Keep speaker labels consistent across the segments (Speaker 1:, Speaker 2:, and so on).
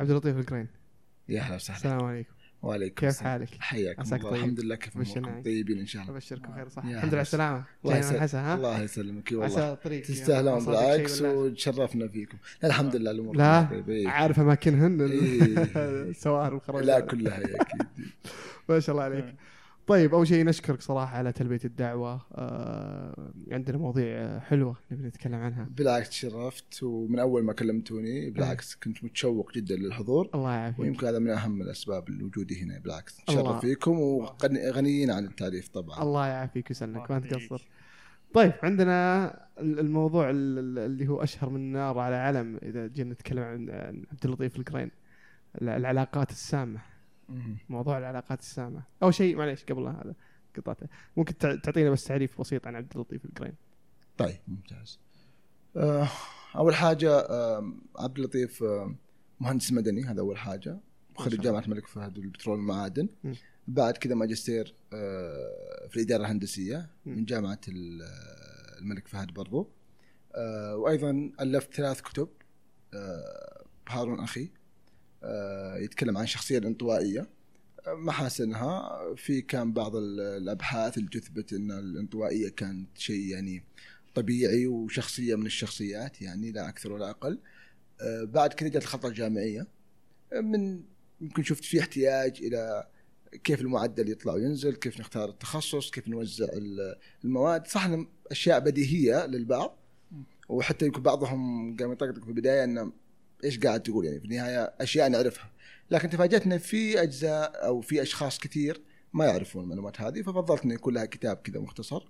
Speaker 1: عبد اللطيف القرين.
Speaker 2: يا هلا وسهلا.
Speaker 1: السلام عليكم.
Speaker 2: وعليكم
Speaker 1: كيف. حالك؟
Speaker 2: حياكم الله.
Speaker 1: طيب.
Speaker 2: الحمد لله كيف
Speaker 1: أموركم.
Speaker 2: طيبين إن شاء الله.
Speaker 1: أبشركم خير صح الحمد لله على. السلامة.
Speaker 2: الله يسلمك. الله يسلمك. والله. تستاهلون بالعكس وتشرفنا فيكم. الحمد لله الأمور
Speaker 1: لا
Speaker 2: طيبة.
Speaker 1: عارف اماكنهن
Speaker 2: إيه.
Speaker 1: السوار والخرج
Speaker 2: لا كلها أكيد.
Speaker 1: ما شاء الله عليك. طيب أول شيء نشكرك صراحة على تلبية الدعوة. آه عندنا مواضيع حلوة نبي نتكلم عنها.
Speaker 2: بالعكس تشرفت ومن أول ما كلمتوني بالعكس كنت متشوق جدا للحضور.
Speaker 1: الله يعافيك.
Speaker 2: ويمكن هذا من أهم الأسباب لوجودي هنا بالعكس. تشرف فيكم وغنيين عن التعريف طبعا.
Speaker 1: الله يعافيك ويسلمك ما. تقصر. طيب عندنا ال- الموضوع ال- ال- اللي هو أشهر من النار على علم إذا جينا نتكلم عن عن عبد اللطيف القرين. الع- العلاقات
Speaker 2: السامة.
Speaker 1: موضوع العلاقات السامة. اول شيء معليش قبل هذا قطعته ممكن تع- تعطينا بس تعريف بسيط عن عبد اللطيف القرين.
Speaker 2: طيب ممتاز. آه، أول حاجة آه، عبد اللطيف آه، مهندس مدني هذا أول حاجة. خريج. جامعة الملك فهد للبترول والمعادن. بعد كذا ماجستير في الإدارة
Speaker 1: الهندسية.
Speaker 2: من جامعة ال- الملك فهد برضو. وأيضا ألفت ثلاث كتب هارون أخي. يتكلم عن الشخصيه الانطوائية. آه، محاسنها في كان بعض ال- الأبحاث اللي تثبت إن الانطوائية كانت شيء يعني طبيعي وشخصية من الشخصيات يعني لا أكثر ولا أقل. آه، بعد كذا جت الخطة الجامعية. آه، من يمكن شفت في احتياج إلى كيف المعدل يطلع وينزل كيف نختار التخصص كيف نوزع ال- المواد. صح أشياء بديهية للبعض. وحتى يمكن بعضهم قام يطقطق في البداية انه إيش قاعد تقول؟ يعني في النهاية أشياء نعرفها. لكن تفاجات ان في أجزاء أو في أشخاص كثير ما يعرفون المعلومات هذه ففضلت إنه يكون لها كتاب كذا مختصر.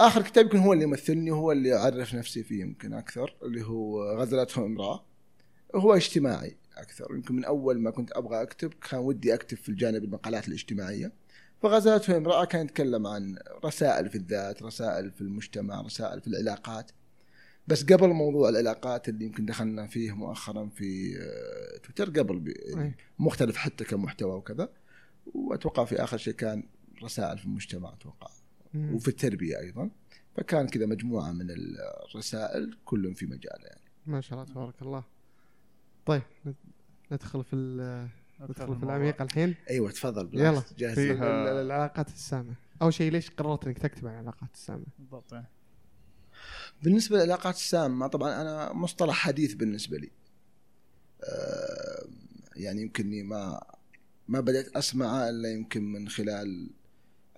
Speaker 2: آخر كتاب يمكن هو اللي يمثلني هو اللي أعرف نفسي فيه يمكن أكثر اللي هو غزلته امرأة. هو اجتماعي أكثر يمكن من أول ما كنت أبغى أكتب كان ودي أكتب في الجانب المقالات الاجتماعية. فغزلته امرأة كان يتكلم عن رسائل في الذات رسائل في المجتمع رسائل في العلاقات. بس قبل موضوع العلاقات اللي يمكن دخلنا فيه مؤخرا في آه، تويتر قبل ب-
Speaker 1: أي.
Speaker 2: مختلف حتى كمحتوى وكذا وأتوقع في آخر شيء كان رسائل في المجتمع أتوقع.
Speaker 1: مم.
Speaker 2: وفي التربية أيضا. فكان كذا مجموعة من الرسائل كل في مجاله يعني.
Speaker 1: ما شاء الله تبارك الله. طيب ند- ندخل في ال- ندخل في العميق الحين.
Speaker 2: أيوه تفضل
Speaker 1: يلا
Speaker 2: بالعكس، جاهز
Speaker 1: العلاقات السامة. أول شيء ليش قررت إنك تكتب عن العلاقات السامة؟
Speaker 3: بالضبط. يعني.
Speaker 2: بالنسبة للعلاقات السامه طبعا أنا مصطلح حديث بالنسبة لي. آه، يعني يمكنني ما ما بدأت أسمعه إلا يمكن من خلال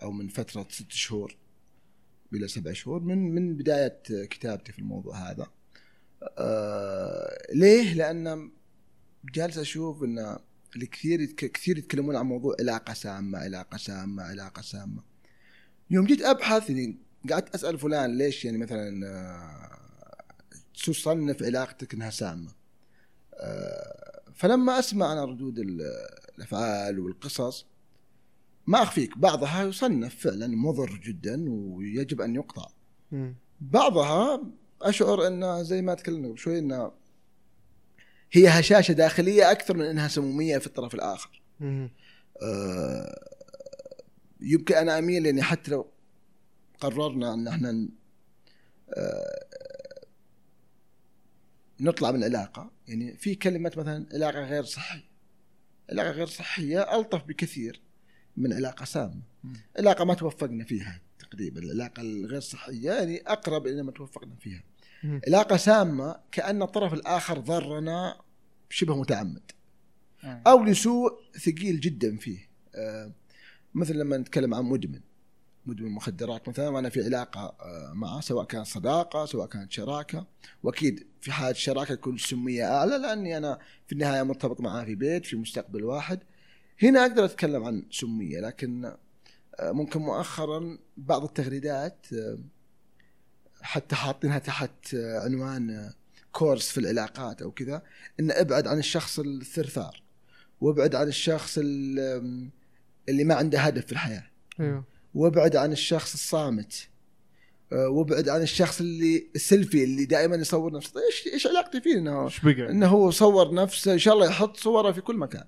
Speaker 2: أو من فترة ست شهور إلى سبع شهور من من بداية كتابتي في الموضوع هذا. آه ليه؟ لأن جالس أشوف أن الكثير كثير يتكلمون عن موضوع علاقة سامة علاقة سامة علاقة سامة. يوم جيت أبحث يعني قعدت أسأل فلان ليش يعني مثلا آه، تصنف علاقتك أنها سامة آه، فلما أسمع أنا ردود ال- الأفعال والقصص ما أخفيك بعضها يصنف فعلا مضر جدا ويجب أن يقطع. بعضها أشعر انه زي ما تكلمنا قبل شوي انه هي هشاشة داخلية أكثر من إنها سمومية في الطرف
Speaker 1: الآخر.
Speaker 2: آه، يمكن أنا أميل يعني حتى لو قررنا أن إحنا آه، نطلع من العلاقة. يعني في كلمه مثلا علاقة غير صحية علاقة غير صحية ألطف بكثير من علاقة
Speaker 3: سامة.
Speaker 2: علاقة ما توفقنا فيها تقريبا. العلاقه الغير صحية يعني أقرب إلى ما توفقنا فيها. علاقة سامة كأن الطرف الآخر ضرنا شبه متعمد.
Speaker 3: آه.
Speaker 2: أو لسوء ثقيل جدا فيه. آه، مثل لما نتكلم عن مدمن. مدمن مخدرات مثلا وأنا في علاقة آه، معه سواء كانت صداقة سواء كانت شراكة. وأكيد في حالة الشراكة تكون سميه أعلى لأني أنا في النهاية مرتبط معاه في بيت في مستقبل واحد. هنا أقدر أتكلم عن سمية لكن آه، ممكن مؤخرا بعض التغريدات آه، حتى حاطينها تحت عنوان كورس في العلاقات أو كذا إن أبعد عن الشخص الثرثار وأبعد عن الشخص ال- اللي ما عنده هدف في الحياة.
Speaker 1: أيوه.
Speaker 2: وابعد عن الشخص الصامت. آه، وابعد عن الشخص اللي السيلفي اللي دائما يصور نفسه. طيب إيش إيش علاقتي فيه؟
Speaker 1: إنه؟
Speaker 2: إنه هو صور نفسه إن شاء الله يحط صوره في كل مكان.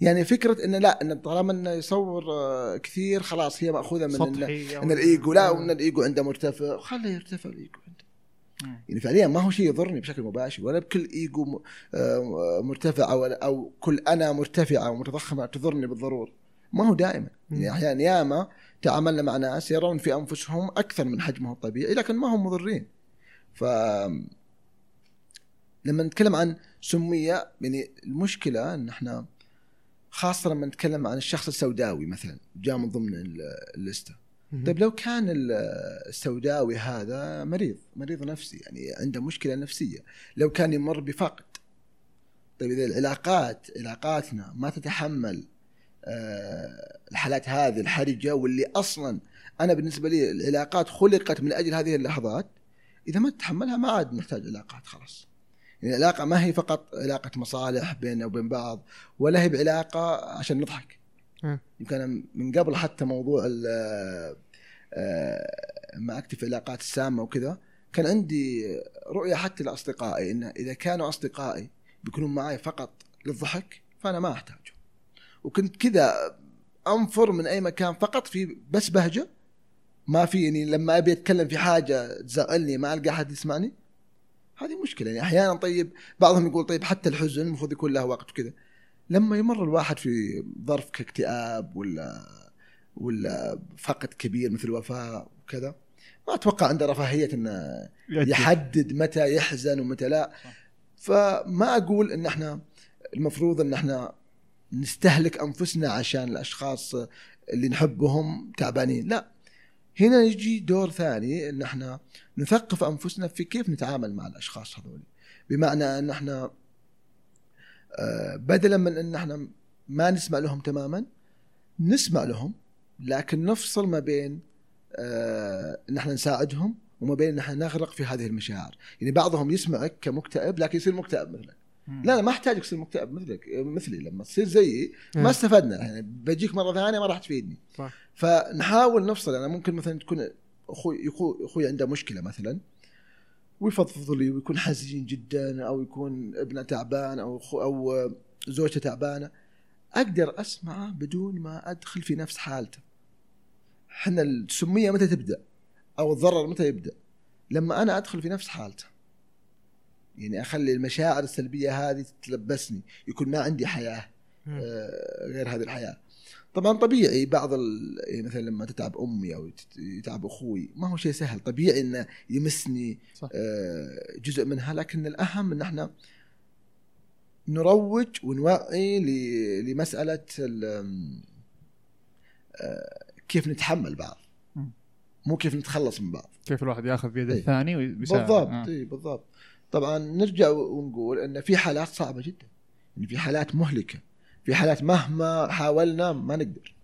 Speaker 2: يعني فكرة إنه لا إنه طالما إنه يصور آه، كثير خلاص هي مأخوذة من إن, ان الإيجو. لا وان الإيجو عنده مرتفع. خليه يرتفع الإيجو عنده. يعني فعليا ما هو شيء يضرني بشكل مباشر. ولا بكل إيجو آه، مرتفع أو أو كل أنا مرتفعة ومتضخمة تضرني بالضرورة. ما هو دائما. يعني. أحيانا ياما تعاملنا مع ناس يرون في أنفسهم أكثر من حجمهم الطبيعي لكن ما هم مضرين ف لما نتكلم عن سمية يعني المشكلة إن إحنا خاصة لما نتكلم عن الشخص السوداوي مثلا جاء من ضمن ال- الليسته. طيب لو كان ال- السوداوي هذا مريض مريض نفسي يعني عنده مشكلة نفسية لو كان يمر بفقد طيب إذا العلاقات علاقاتنا ما تتحمل الحالات هذه الحرجة واللي أصلا أنا بالنسبة لي العلاقات خلقت من أجل هذه اللحظات إذا ما تتحملها ما عاد نحتاج علاقات خلاص. يعني العلاقة ما هي فقط علاقة مصالح بيننا وبين بعض ولا هي بعلاقة عشان نضحك.
Speaker 1: آه.
Speaker 2: يمكن من قبل حتى موضوع ال- آه، ما اكتب في العلاقات السامة وكذا كان عندي رؤية حتى لأصدقائي ان إذا كانوا أصدقائي بيكونون معي فقط للضحك فأنا ما احتاجه وكنت كذا أنفر من أي مكان فقط في بس بهجة ما في يعني لما أبي أتكلم في حاجة تزعلني ما ألقى أحد يسمعني هذه مشكلة يعني أحيانا طيب بعضهم يقول طيب حتى الحزن المفروض يكون له وقت وكذا لما يمر الواحد في ظرف كاكتئاب ولا ولا فقد كبير مثل الوفاه وكذا ما أتوقع عنده رفاهية
Speaker 1: إنه.
Speaker 2: يحدد متى يحزن ومتى لا. فما أقول إن إحنا المفروض إن إحنا نستهلك أنفسنا عشان الأشخاص اللي نحبهم تعبانين. لا هنا يجي دور ثاني إن إحنا نثقف أنفسنا في كيف نتعامل مع الأشخاص هذول. بمعنى إن إحنا آه، بدلا من إن إحنا ما نسمع لهم تماما نسمع لهم لكن نفصل ما بين آه، إن إحنا نساعدهم وما بين إن إحنا نغرق في هذه المشاعر. يعني بعضهم يسمعك كمكتئب لكن يصير مكتئب مثلك لا لا ما احتاجك تصير مكتئب مثلك مثلي. لما تصير زيي ما. استفدنا. يعني بجيك مرة ثانية ما راح تفيدني.
Speaker 1: صح.
Speaker 2: فنحاول نفصل. أنا ممكن مثلا تكون أخوي أخوي عنده مشكلة مثلا ويفضفض لي ويكون حزين جدا أو يكون ابنه تعبان أو أو زوجته تعبانة. أقدر اسمعه بدون ما أدخل في نفس حالته. إحنا السميه متى تبدأ أو الضرر متى يبدأ. لما أنا أدخل في نفس حالته. يعني أخلي المشاعر السلبية هذه تتلبسني يكون ما عندي
Speaker 1: حياة.
Speaker 2: آه، غير هذه الحياة طبعا طبيعي بعض ال... يعني مثلا لما تتعب أمي أو يت- يتعب أخوي ما هو شيء سهل طبيعي إنه يمسني
Speaker 1: صح.
Speaker 2: آه، جزء منها لكن الأهم إن إحنا نروج ونوعي ل- لمسألة ال- آه، كيف نتحمل بعض. مو كيف نتخلص من بعض
Speaker 3: كيف الواحد ياخذ بيد
Speaker 2: إيه.
Speaker 3: الثاني ويساعد
Speaker 2: بالضبط
Speaker 3: آه.
Speaker 2: اي بالضبط طبعا نرجع ونقول إن في حالات صعبة جدا. يعني في حالات مهلكة. في حالات مهما حاولنا ما نقدر.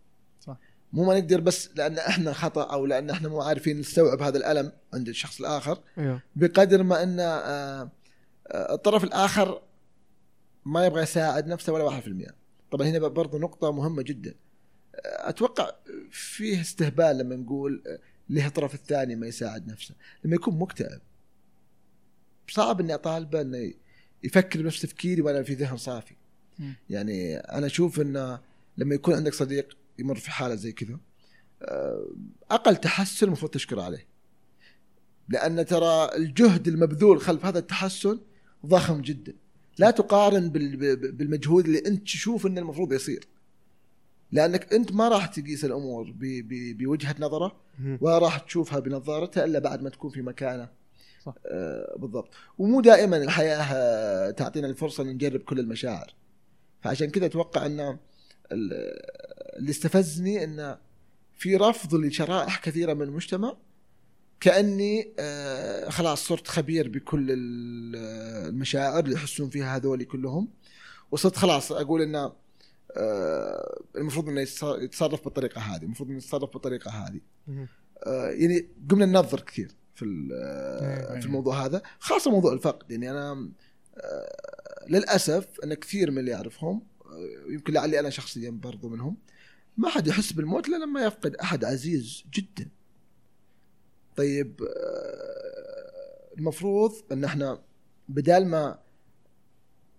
Speaker 3: صح.
Speaker 2: مو ما نقدر بس لأن إحنا خطأ أو لأن إحنا مو عارفين نستوعب هذا الألم عند الشخص الآخر.
Speaker 1: أيوه
Speaker 2: بقدر ما إن آه، آه، الطرف الآخر ما يبغى يساعد نفسه ولا 1% طبعا هنا برضو نقطة مهمة جدا. آه، أتوقع فيه استهبال لما نقول ليه الطرف الثاني ما يساعد نفسه. لما يكون مكتئب. صعب إني أطالبه إنه يفكر بنفس تفكيري وأنا في ذهن صافي. يعني أنا أشوف انه لما يكون عندك صديق يمر في حالة زي كذا آه، أقل تحسن المفروض تشكر عليه. لأن ترى الجهد المبذول خلف هذا التحسن ضخم جدا. لا تقارن بالمجهود اللي أنت تشوف إنه المفروض يصير. لأنك أنت ما راح تقيس الأمور بوجهة نظره. ولا راح تشوفها بنظارته إلا بعد ما تكون في مكانه.
Speaker 3: صح.
Speaker 2: آه بالضبط. ومو دائما الحياة تعطينا الفرصة ان نجرب كل المشاعر. فعشان كذا أتوقع ان ال- اللي استفزني ان في رفض لشرائح كثيرة من المجتمع كأني آه خلاص صرت خبير بكل ال- المشاعر اللي يحسون فيها هذول كلهم. وصرت خلاص أقول إنه آه المفروض إنه يتص- يتصرف بالطريقة هذه المفروض إنه يتصرف بالطريقة هذه. آه، يعني قمنا ننظر كثير. في
Speaker 1: إيه،
Speaker 2: آه،
Speaker 3: إيه.
Speaker 2: في الموضوع هذا خاصة موضوع الفقد يعني أنا آه، للأسف أن كثير من اللي أعرفهم آه، يمكن لعلي أنا شخصيا برضو منهم ما حد يحس بالموت إلا لما يفقد أحد عزيز جدا طيب آه، المفروض أن إحنا بدال ما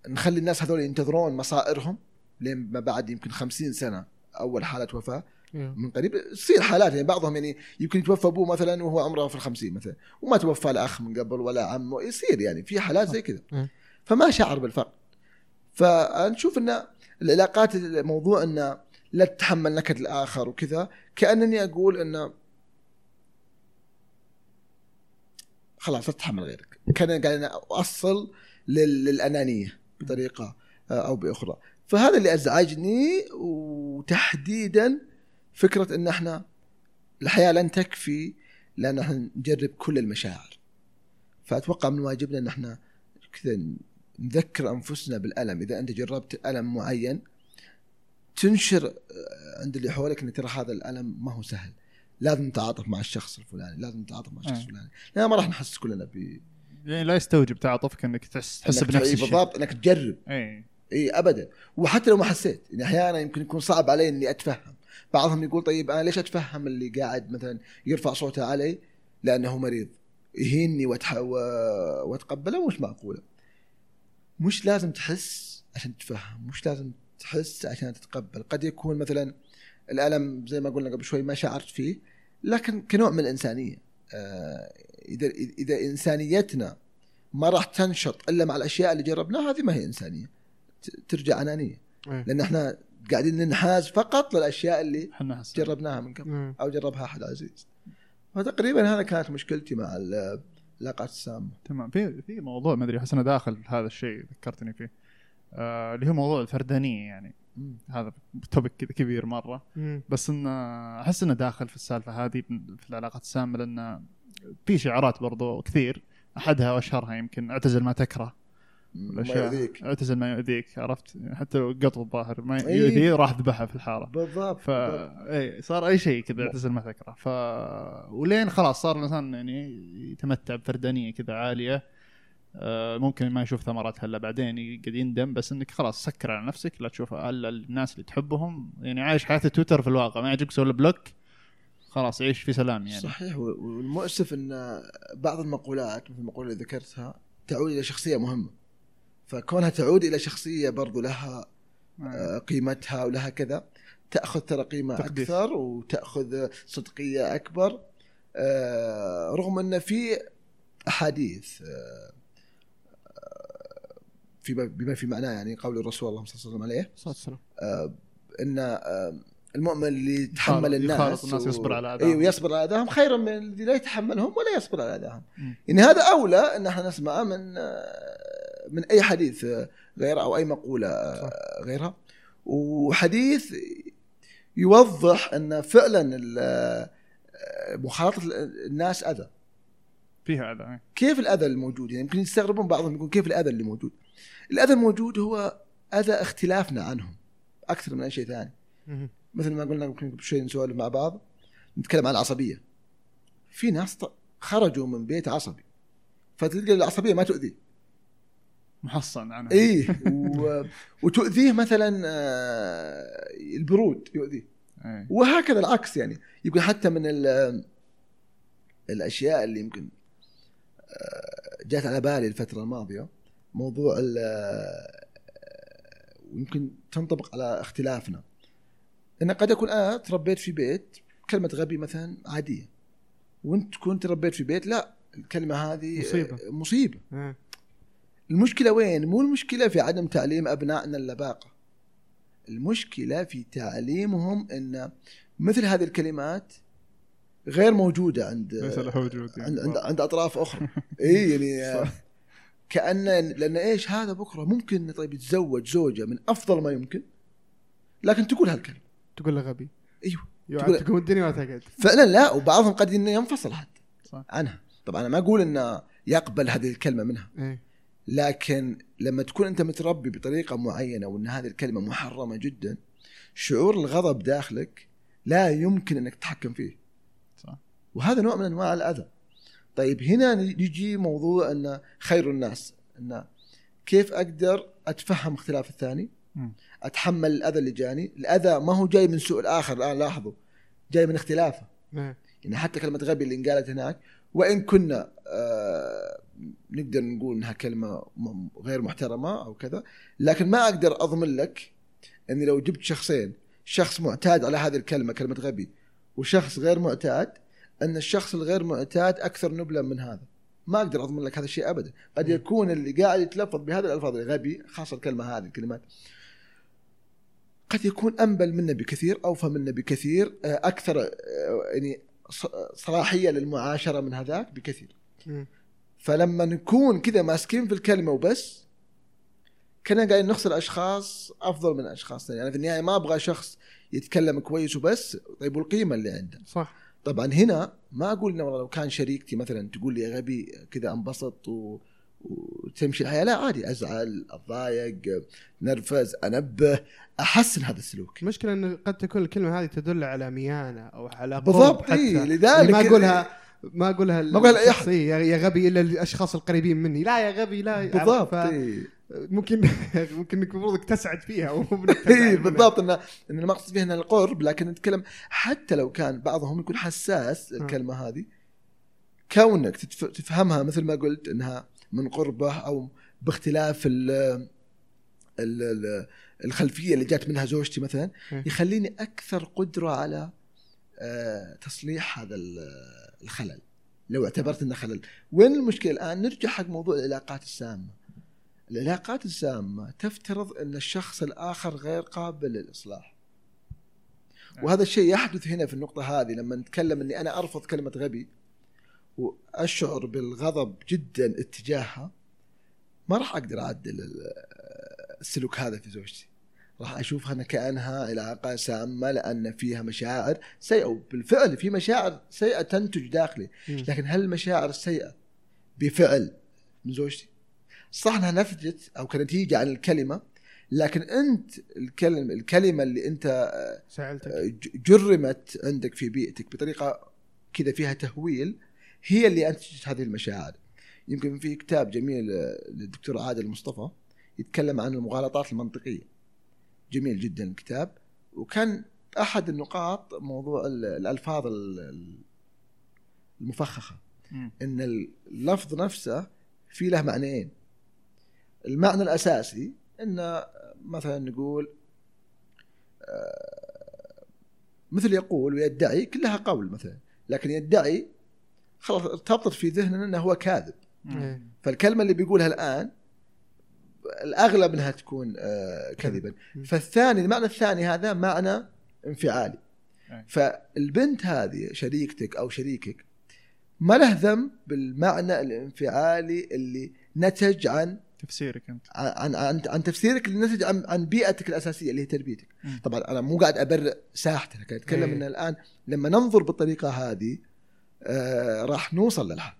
Speaker 2: نخلي الناس هذول ينتظرون مصائرهم لين ما بعد يمكن خمسين سنة أول حالة
Speaker 1: وفاة.
Speaker 2: من قريب. تصير حالات يعني بعضهم يعني يمكن يتوفى أبوه مثلا وهو عمره في الخمسين مثلا وما توفى لا اخ من قبل ولا عم يصير يعني في حالات زي كذا. فما شعر بالفقد فنشوف إن العلاقات الموضوع إن لا تتحمل نكد الآخر وكذا كأنني أقول إن خلاص لا تتحمل غيرك. كان قاعد اوصل لل- للأنانية بطريقة آه، أو بأخرى. فهذا اللي أزعجني وتحديدا فكرة إن إحنا الحياة لن تكفي لأن إحنا نجرب كل المشاعر. فأتوقع من واجبنا إن إحنا كذا نذكر أنفسنا بالألم. إذا أنت جربت ألم معين تنشر آه، عند اللي حولك إن ترى هذا الألم ما هو سهل. لازم نتعاطف مع الشخص الفلاني لازم نتعاطف مع الشخص
Speaker 3: آه.
Speaker 2: الفلاني. لا ما راح نحس كلنا ب
Speaker 3: يعني لا يستوجب تعاطفك إنك تحس تحس بنفس الشيء.
Speaker 2: بالضبط إنك تجرب.
Speaker 3: إي.
Speaker 2: إي ابدا. وحتى لو ما حسيت يعني أحيانا يمكن يكون صعب علي إني أتفهم. بعضهم يقول طيب أنا ليش أتفهم اللي قاعد مثلا يرفع صوته علي؟ لأنه مريض. يهيني وأتح... و... وأتقبله مش معقوله مش لازم تحس عشان تتفهم مش لازم تحس عشان تتقبل. قد يكون مثلا الألم زي ما قلنا قبل شوي ما شعرت فيه لكن كنوع من الإنسانية. آه، إذا إذا إنسانيتنا ما راح تنشط إلا مع الأشياء اللي جربناها هذه ما هي إنسانية. ترجع أنانية.
Speaker 1: إيه.
Speaker 2: لأن إحنا قاعدين ننحاز فقط للأشياء اللي
Speaker 3: إحنا
Speaker 2: جربناها من قبل
Speaker 1: إيه.
Speaker 2: أو جربها أحد عزيز. فتقريبا هذا كانت مشكلتي مع ال- العلاقات السامه
Speaker 3: تمام. في في موضوع ما أدري أحس أنا داخل في هذا الشيء ذكرتني فيه. آه اللي هو موضوع الفردانية يعني.
Speaker 2: مم.
Speaker 3: هذا topic كذا كبير مرة.
Speaker 1: مم.
Speaker 3: بس انه أحس إنه داخل في السالفة هذه في العلاقات السامة لأن في شعارات برضو كثير أحدها وأشهرها يمكن أعتزل ما تكره.
Speaker 2: الأشياء.
Speaker 3: اعتزل ما يؤذيك عرفت؟ حتى لو قط الظاهر ما. يؤذيه راح ذبحها في الحارة.
Speaker 2: بالضبط
Speaker 3: ف اي صار أي شيء كذا اعتزل ما تكره ف ولين خلاص صار الإنسان يعني يتمتع بفردانية كذا عالية. آه، ممكن ما يشوف ثمراتها الا بعدين قاعد يندم بس إنك خلاص سكر على نفسك لا تشوف الا الناس اللي تحبهم. يعني عايش حياة تويتر في الواقع ما يعجبك سوي block خلاص عيش في سلام يعني.
Speaker 2: صحيح. والمؤسف إن بعض المقولات مثل المقولة اللي ذكرتها تعود إلى شخصية مهمة. فكونها تعود إلى شخصية برضو لها آه، قيمتها ولها كذا تأخذ ترى
Speaker 3: قيمة.
Speaker 2: أكثر وتأخذ صدقية أكبر آه، رغم أن في أحاديث آه، فيما بما في معناه يعني قول الرسول الله صلى الله عليه وسلم إن المؤمن اللي يتحمل الناس
Speaker 3: الناس ويصبر على أذاهم.
Speaker 2: اي ويصبر على أذاهم خيرا من الذي لا يتحملهم ولا يصبر على
Speaker 3: أذاهم.
Speaker 2: يعني هذا أولى أن إحنا نسمعه من من أي حديث آه، غيره أو أي مقولة آه، غيرها. وحديث يوضح أن فعلا آه، مخالطة الناس أذى.
Speaker 3: فيها أذى إيه.
Speaker 2: كيف الأذى الموجود؟ يعني يمكن يستغربون بعضهم يقول كيف الأذى اللي موجود الأذى الموجود هو أذى اختلافنا عنهم أكثر من أي شيء ثاني. مثل ما قلنا يمكن شوي نسولف مع بعض نتكلم عن العصبية. في ناس خرجوا من بيت عصبي فتلقى العصبية ما تؤذي.
Speaker 3: محصن عنها
Speaker 2: اي و... وتؤذيه مثلا آه، البرود يؤذيه
Speaker 3: إيه.
Speaker 2: وهكذا العكس يعني يمكن حتى من ال- الأشياء اللي يمكن آه، جات على بالي الفترة الماضية موضوع ال- آه، ويمكن تنطبق على اختلافنا إن قد اكون أنا تربيت في بيت كلمة غبي مثلا عادية وانت كنت تربيت في بيت لا الكلمة هذه
Speaker 1: مصيبة.
Speaker 2: آه، مصيبة
Speaker 1: إيه.
Speaker 2: المشكلة وين؟ مو المشكلة في عدم تعليم أبنائنا اللباقة. المشكلة في تعليمهم إن مثل هذه الكلمات غير موجودة عند
Speaker 3: ليس له وجود يعني.
Speaker 2: عند عند, عند أطراف أخرى. إي يعني
Speaker 3: صح.
Speaker 2: كأن لأن إيش؟ هذا بكرة ممكن طيب يتزوج زوجة من أفضل ما يمكن لكن تقول هالكلمة.
Speaker 1: تقول له غبي. أيوه.
Speaker 2: تقول-
Speaker 1: تقوم الدنيا ما تقعد
Speaker 2: فعلا لا وبعضهم قد انه ينفصل حتى
Speaker 3: صح.
Speaker 2: عنها. طبعا أنا ما أقول إنه يقبل هذه الكلمة منها.
Speaker 1: إيه.
Speaker 2: لكن لما تكون أنت متربي بطريقة معينة وأن هذه الكلمة محرمة جدا شعور الغضب داخلك لا يمكن أنك تتحكم فيه.
Speaker 3: صح.
Speaker 2: وهذا نوع من أنواع الأذى. طيب هنا يجي موضوع أن خير الناس أن كيف أقدر أتفهم اختلاف الثاني. أتحمل الأذى اللي جاني؟ الأذى ما هو جاي من سوء الآخر الآن لاحظوا. جاي من اختلافه.
Speaker 1: إيه.
Speaker 2: يعني حتى كلمة غبي اللي انقالت هناك وإن كنا آه نقدر نقول إنها كلمة م- غير محترمة أو كذا لكن ما أقدر أضمن لك أني لو جبت شخصين شخص معتاد على هذه الكلمة كلمة غبي وشخص غير معتاد إن الشخص الغير معتاد أكثر نبلا من هذا ما أقدر أضمن لك هذا الشيء ابدا قد. يكون اللي قاعد يتلفظ بهذه الألفاظ غبي خاصة الكلمة هذه الكلمات قد يكون أنبل منا بكثير أوفى منا بكثير آه، أكثر آه، يعني صلاحية للمعاشرة من هذاك بكثير. فلما نكون كذا ماسكين في الكلمة وبس كنا قاعدين نخسر أشخاص أفضل من أشخاص ثانية يعني في النهاية ما أبغى شخص يتكلم كويس وبس طيب والقيمة اللي عنده؟
Speaker 1: صح.
Speaker 2: طبعا هنا ما أقول إنه والله لو كان شريكتي مثلا تقول لي يا غبي كذا انبسط و... وتمشي الحياة لا عادي أزعل أتضايق نرفز أنبه أحسن هذا السلوك.
Speaker 1: المشكلة إن قد تكون الكلمة هذه تدل على ميانة أو على
Speaker 2: بالضبط إيه لذلك
Speaker 1: ما اقولها ما أقولها
Speaker 2: ما لأي أحد.
Speaker 1: الشخصية، يا غبي إلا الاشخاص القريبين مني لا يا غبي لا
Speaker 2: بالضبط
Speaker 1: ف-
Speaker 2: إيه.
Speaker 1: ممكن ممكن إنك المفروض تسعد فيها إي.
Speaker 2: بالضبط انه إن المقصد فيه انه القرب لكن نتكلم حتى لو كان بعضهم يكون حساس
Speaker 1: آه.
Speaker 2: الكلمة هذه كونك تفهمها مثل ما قلت إنها من قربة أو باختلاف ال ال- ال- الخلفية اللي جات منها زوجتي مثلا
Speaker 1: إيه.
Speaker 2: يخليني أكثر قدرة على تصليح هذا ال- الخلل. لو اعتبرت إنه خلل. وين المشكلة الآن؟ نرجع حق موضوع العلاقات السامة. العلاقات السامة تفترض إن الشخص الآخر غير قابل للإصلاح. وهذا الشيء يحدث هنا في النقطة هذه لما نتكلم إني أنا أرفض كلمة غبي وأشعر بالغضب جدا اتجاهها ما راح أقدر أعدل ال- السلوك هذا في زوجتي. راح أشوفها أنا كانها علاقة سامة لأن فيها مشاعر سيئة وبالفعل في مشاعر سيئة تنتج داخلي. لكن هل المشاعر السيئه بفعل من زوجتي؟ صح إنها نتجت أو كنتيجه عن الكلمة لكن أنت الكلمة الكلمة اللي أنت
Speaker 1: سألتك
Speaker 2: ج- جرمت عندك في بيئتك بطريقة كذا فيها تهويل هي اللي أنتجت هذه المشاعر. يمكن في كتاب جميل آه، للدكتور عادل مصطفى يتكلم عن المغالطات المنطقية. جميل جدا الكتاب وكان أحد النقاط موضوع ال- الألفاظ ال- ال- المفخخة.
Speaker 3: مم.
Speaker 2: إن اللفظ نفسه في له معنيين المعنى الأساسي إن مثلا نقول آه، مثل يقول ويدعي كلها قول مثلا لكن يدعي خلاص ارتبطت في ذهننا إنه هو كاذب
Speaker 1: إيه.
Speaker 2: فالكلمة اللي بيقولها الآن الأغلب إنها تكون آه، كذبا. فالثاني المعنى الثاني هذا معنى انفعالي. فالبنت هذه شريكتك أو شريكك ما له ذنب بالمعنى الانفعالي اللي نتج عن
Speaker 3: تفسيرك أنت
Speaker 2: عن عن, عن تفسيرك اللي نتج عن, عن بيئتك الأساسية اللي هي تربيتك
Speaker 3: مم.
Speaker 2: طبعا أنا مو قاعد أبرئ ساحته لكن
Speaker 1: أتكلم.
Speaker 2: إن الآن لما ننظر بالطريقة هذه آه راح نوصل للحل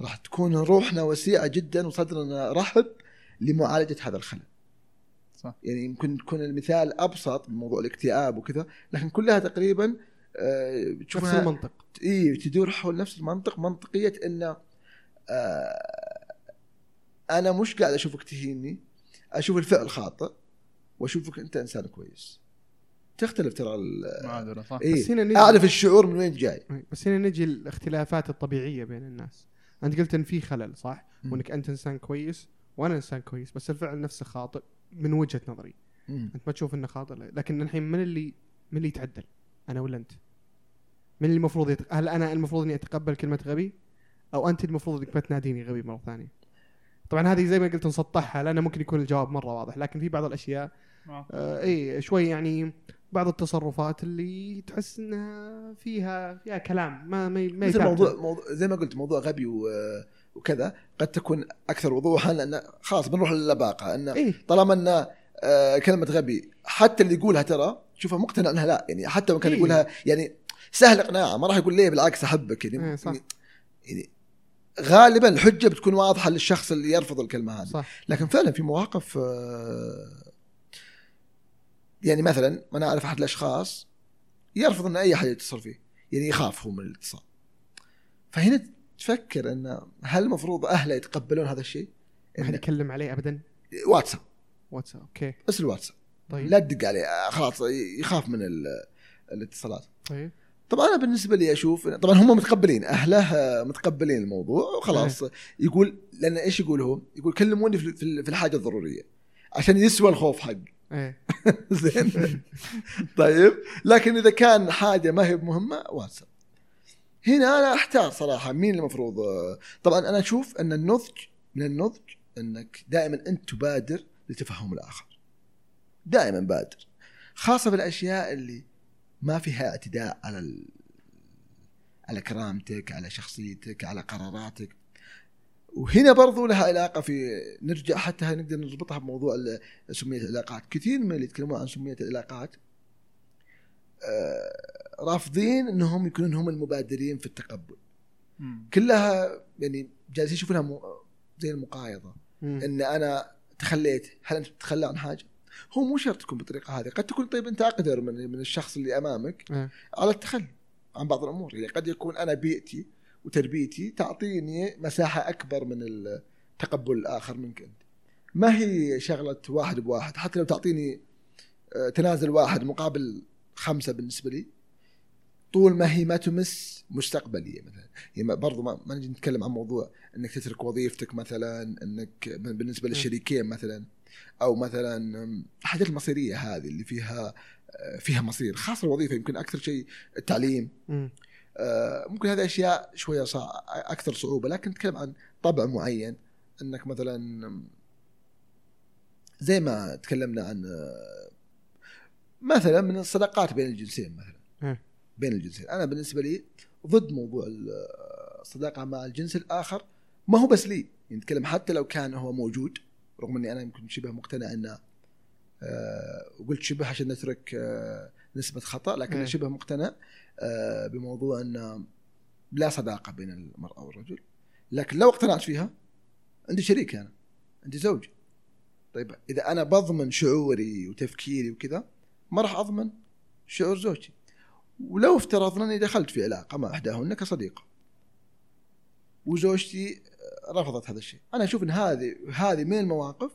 Speaker 2: راح تكون روحنا وسيعه جدا وصدرنا رحب لمعالجة هذا الخلل.
Speaker 3: صح.
Speaker 2: يعني يمكن تكون المثال أبسط من موضوع الاكتئاب وكذا لكن كلها تقريبا آه
Speaker 1: نفس المنطق.
Speaker 2: إي تدور حول نفس المنطق منطقية انه آه أنا مش قاعد أشوفك تهيني أشوف الفعل خاطئ وأشوفك أنت إنسان كويس. تختلف ترى ال-
Speaker 3: معادله صح.
Speaker 2: إيه
Speaker 1: بس هنا نجي
Speaker 2: أعرف الشعور من وين جاي.
Speaker 1: بس هنا نجي الاختلافات الطبيعية بين الناس. أنت قلت إن في خلل صح. وإنك أنت إنسان كويس وأنا انسان كويس بس الفعل نفسه خاطئ من وجهة نظري
Speaker 2: مم.
Speaker 1: انت ما تشوف انه خاطئ لكن الحين من اللي من اللي يتعدل أنا ولا أنت من اللي المفروض يت... هل أنا المفروض إني أتقبل كلمة غبي أو أنت المفروض إنك ما تناديني غبي مرة ثانية طبعا هذه زي ما قلت نسطحها لأنه ممكن يكون الجواب مرة واضح لكن في بعض الأشياء
Speaker 3: آه.
Speaker 1: آه اي شوي يعني بعض التصرفات اللي تحس إنها فيها فيها كلام ما ما, ما
Speaker 2: مثل. موضوع, موضوع زي ما قلت موضوع غبي و- وكذا قد تكون أكثر وضوحا لأن خلاص بنروح للباقة انه
Speaker 1: إيه
Speaker 2: طالما أن آه، كلمة غبي حتى اللي يقولها ترى شوفها مقتنع أنها لا يعني حتى لو كان
Speaker 1: إيه.
Speaker 2: يقولها يعني سهل إقناعه ما راح يقول ليه بالعكس أحبك يعني,
Speaker 1: إيه، صح.
Speaker 2: يعني, يعني غالبا الحجة بتكون واضحة للشخص اللي يرفض الكلمة هذه
Speaker 1: صح
Speaker 2: لكن فعلا في مواقف آه، يعني مثلا أنا أعرف أحد الأشخاص يرفض إن أي أحد يتصل فيه يعني يخاف هو من الاتصال فهنا تفكر إن هل المفروض أهله يتقبلون هذا الشيء؟
Speaker 1: ما حد
Speaker 2: إن
Speaker 1: يكلم عليه ابدا؟
Speaker 2: واتساب.
Speaker 1: واتساب أوكي.
Speaker 2: بس الواتساب.
Speaker 1: طيب.
Speaker 2: لا تدق عليه خلاص يخاف من ال- الاتصالات.
Speaker 1: طيب.
Speaker 2: طبعا أنا بالنسبة لي أشوف طبعا هم متقبلين أهله متقبلين الموضوع وخلاص. يقول لأن إيش يقول هو؟ يقول كلموني في الحاجة الضرورية عشان يسوى الخوف حق
Speaker 1: إيه.
Speaker 2: زين. طيب. لكن إذا كان حاجة ما هي مهمة واتساب. هنا أنا أحتار صراحة مين المفروض طبعا أنا أشوف أن النضج من النضج أنك دائما أنت تبادر لتفهم الآخر. دائما بادر. خاصة في الأشياء اللي ما فيها اعتداء على ال... على كرامتك على شخصيتك على قراراتك. وهنا برضو لها علاقة في نرجع حتى نقدر نربطها بموضوع سمية العلاقات. كثير من اللي يتكلمون عن سمية العلاقات آه، رافضين إنهم يكونون هم المبادرين في التقبل
Speaker 3: مم.
Speaker 2: كلها يعني جالسين يشوفونها م- زي المقايضة
Speaker 1: مم.
Speaker 2: إن أنا تخليت هل أنت تتخلى عن حاجة؟ هو مو شرط تكون بالطريقة هذه قد تكون طيب أنت أقدر من من الشخص اللي أمامك
Speaker 1: إيه.
Speaker 2: على التخلي عن بعض الأمور يعني قد يكون أنا بيئتي وتربيتي تعطيني مساحة أكبر من التقبل الآخر منك أنت ما هي شغلة واحد بواحد حتى لو تعطيني آه، تنازل واحد مقابل خمسة بالنسبة لي طول ما هي ما تمس مستقبلي مثلا. يعني برضو ما, ما نجي نتكلم عن موضوع إنك تترك وظيفتك مثلا إنك بالنسبة للشريكين مثلا أو مثلا الحاجات المصيرية هذه اللي فيها فيها مصير خاصة الوظيفة يمكن أكثر شيء التعليم. آه، ممكن هذه أشياء شوية صع... أكثر صعوبة لكن نتكلم عن طبع معين. إنك مثلا زي ما تكلمنا عن آه، مثلا من الصداقات بين الجنسين مثلا. بين الجنسين. أنا بالنسبة لي ضد موضوع ال- الصداقة مع الجنس الآخر ما هو بس لي. يعني نتكلم حتى لو كان هو موجود رغم إني أنا يمكن شبه مقتنع إنه آه، وقلت شبه عشان نترك آه، نسبة خطأ لكن
Speaker 1: إيه.
Speaker 2: شبه مقتنع آه، بموضوع ان لا صداقة بين المرأة والرجل. لكن لو اقتنعت فيها عندي شريك أنا عندي زوج. طيب إذا أنا بضمن شعوري وتفكيري وكذا ما راح أضمن شعور زوجتي. ولو افترضنا اني دخلت في علاقة مع إحداهن كصديقة. وزوجتي رفضت هذا الشيء. أنا أشوف إن هذه هذه من المواقف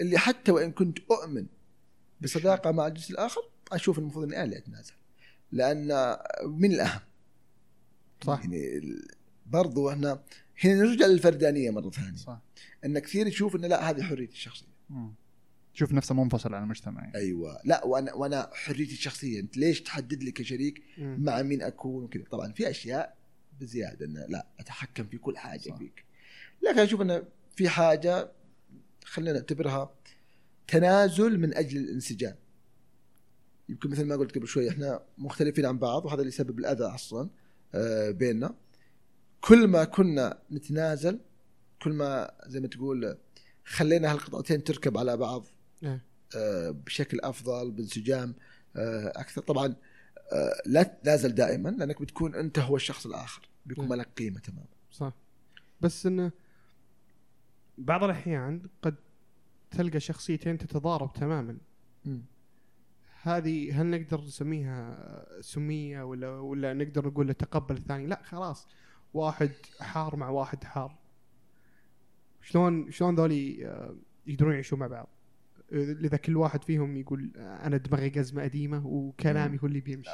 Speaker 2: اللي حتى وإن كنت أؤمن بصداقة مع الجنس الآخر أشوف المفروض إني أنا اللي أتنازل. لأن من الأهم.
Speaker 1: صح.
Speaker 2: يعني برضو إحنا هنا نرجع للفردانية مرة ثانية.
Speaker 3: صح.
Speaker 2: إن كثير يشوف إن لا هذه حريتي الشخصية.
Speaker 3: مم. شوف نفسه منفصل عن المجتمع يعني.
Speaker 2: أيوه لا وأنا وأنا حريتي الشخصية أنت ليش تحدد لي كشريك
Speaker 1: مم.
Speaker 2: مع مين أكون وكذا طبعا في أشياء بزيادة إنه لا أتحكم في كل حاجة
Speaker 3: صح.
Speaker 2: فيك لكن أشوف إنه في حاجة خلينا نعتبرها تنازل من أجل الانسجام يمكن مثل ما قلت قبل شوي إحنا مختلفين عن بعض وهذا اللي يسبب الأذى أصلا آه، بيننا كل ما كنا نتنازل كل ما زي ما تقول خلينا هالقطعتين تركب على بعض بشكل أفضل بانسجام آه، أكثر. طبعا آه، لا تتنازل دائما لأنك بتكون أنت هو الشخص الآخر بيكون. ما لك قيمة تماما.
Speaker 1: صح. بس إنه بعض الأحيان قد تلقى شخصيتين تتضارب تماما. هذه هل نقدر نسميها سمية ولا ولا نقدر نقول له تقبل الثاني؟ لا خلاص. واحد حار مع واحد حار. شلون شلون ذولي آه، يقدرون يعيشون مع بعض؟ اذا كل واحد فيهم يقول آه، أنا دماغي قزمة قديمة وكلامي هو اللي بيمشي.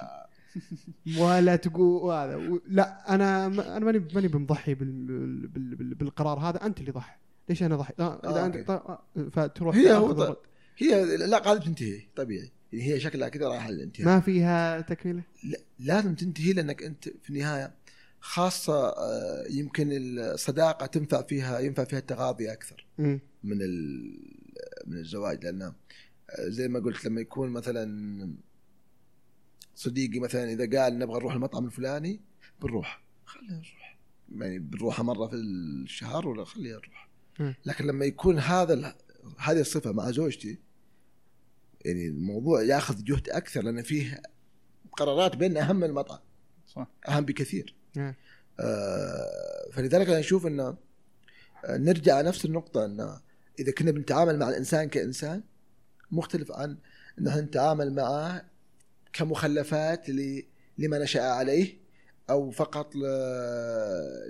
Speaker 1: ولا تقول هذا. لا أنا أنا ماني ماني بمضحي بال بال بال بالقرار هذا. أنت اللي ضحي. ليش أنا ضحي؟ آه إذا
Speaker 2: آه،
Speaker 1: انت آه، فتروح
Speaker 2: هي هو. هي العلاقه هذه بتنتهي طبيعي. يعني هي شكلها كذا رايحة للانتهاء.
Speaker 1: ما فيها تكملة؟
Speaker 2: لا- لازم تنتهي لأنك أنت في النهاية خاصة آه، يمكن الصداقة تنفع فيها ينفع فيها التغاضي أكثر
Speaker 1: مم.
Speaker 2: من ال- من الزواج لأن آه، زي ما قلت لما يكون مثلا صديقي مثلا إذا قال نبغى نروح المطعم الفلاني بنروح. خلينا نروح يعني بنروحها مرة في الشهر ولا خلينا نروح. لكن لما يكون هذا هذه الصفة مع زوجتي يعني الموضوع يأخذ جهد أكثر لأن فيه قرارات بين أهم من المطعم.
Speaker 3: صح.
Speaker 2: أهم بكثير. آه، فلذلك أنا أشوف انه آه، نرجع نفس النقطة انه إذا كنا بنتعامل مع الإنسان كإنسان مختلف عن ان إحنا نتعامل معه كمخلفات لما نشأ عليه أو فقط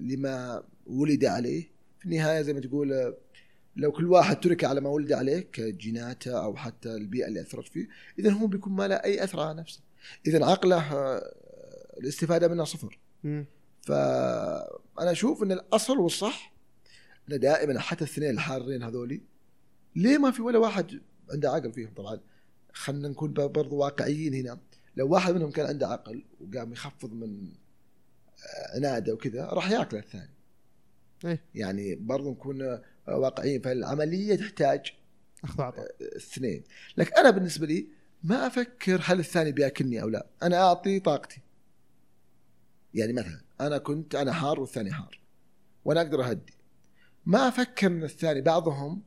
Speaker 2: لما ولد عليه. في النهاية زي ما تقول لو كل واحد ترك على ما ولد عليه كجيناته أو حتى البيئة اللي أثرت فيه اذا هو بيكون ما له أي أثر على نفسه. اذا عقله الاستفادة منه صفر. فأنا أشوف إن الأصل والصح ان دائما حتى الاثنين الحارين هذولي ليه ما في ولا واحد عنده عقل فيهم؟ طبعا خلينا نكون برضو واقعيين هنا. لو واحد منهم كان عنده عقل وقام يخفض من آه، عناده وكذا راح ياكل الثاني.
Speaker 1: إيه.
Speaker 2: يعني برضو نكون آه، واقعيين فالعملية تحتاج
Speaker 1: اخذ عطاء
Speaker 2: اثنين. لكن أنا بالنسبة لي ما أفكر هل الثاني بيأكلني أو لا. أنا أعطي طاقتي. يعني مثلا أنا كنت أنا حار والثاني حار. وأنا أقدر أهدي. ما أفكر ان الثاني. بعضهم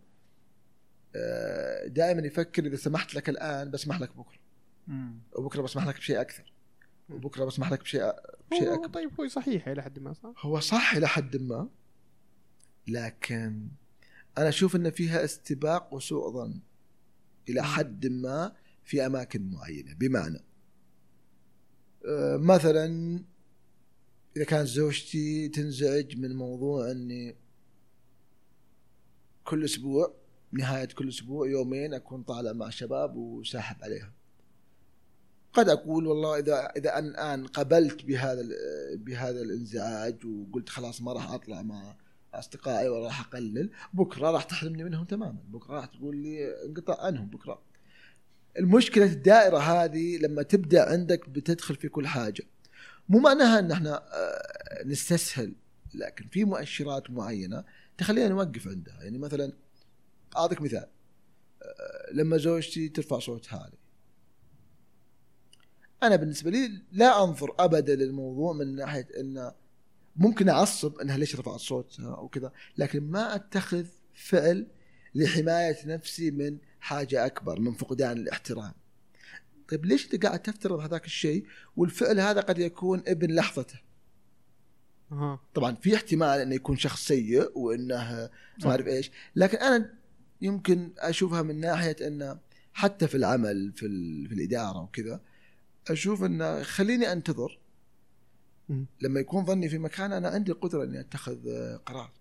Speaker 2: دائما يفكر إذا سمحت لك الآن بسمح لك بكرة.
Speaker 3: مم.
Speaker 2: وبكرة بسمح لك بشيء أكثر. وبكرة بسمح لك بشيء بشيء أكبر.
Speaker 1: طيب هو صحيح إلى حد ما صح؟
Speaker 2: هو صح إلى حد ما. لكن أنا أشوف إن فيها استباق وسوء ظن إلى حد ما في أماكن معينة. بمعنى آه، مثلا إذا كانت زوجتي تنزعج من موضوع إني كل أسبوع نهاية كل أسبوع يومين أكون طالع مع شباب وساحب عليها قد أقول والله إذا إذا أنا الان قبلت بهذا بهذا الإنزعاج وقلت خلاص ما راح أطلع مع أصدقائي ولا راح أقلل بكرة راح تحرمني منهم تماما. بكرة راح تقول لي انقطع عنهم بكرة. المشكلة الدائرة هذه لما تبدأ عندك بتدخل في كل حاجة. مو معناها إن إحنا آه، نستسهل لكن في مؤشرات معينة تخلينا نوقف عندها يعني مثلا أعطيك مثال. آه، لما زوجتي ترفع صوتها علي أنا بالنسبة لي لا أنظر ابدا للموضوع من ناحية إن ممكن أعصب إنها ليش رفعت صوتها أو كذا لكن ما أتخذ فعل لحماية نفسي من حاجة أكبر من فقدان الاحترام. طيب ليش أنت قاعد تفترض هذاك الشيء والفعل هذا قد يكون ابن لحظته؟ طبعا في احتمال إنه يكون شخص سيء وإنه ما أعرف إيش. لكن أنا يمكن أشوفها من ناحية إنه حتى في العمل في, ال- في الإدارة وكذا أشوف إنه خليني
Speaker 1: أنتظر.
Speaker 2: لما يكون ظني في مكان أنا عندي القدره إني أتخذ قرار.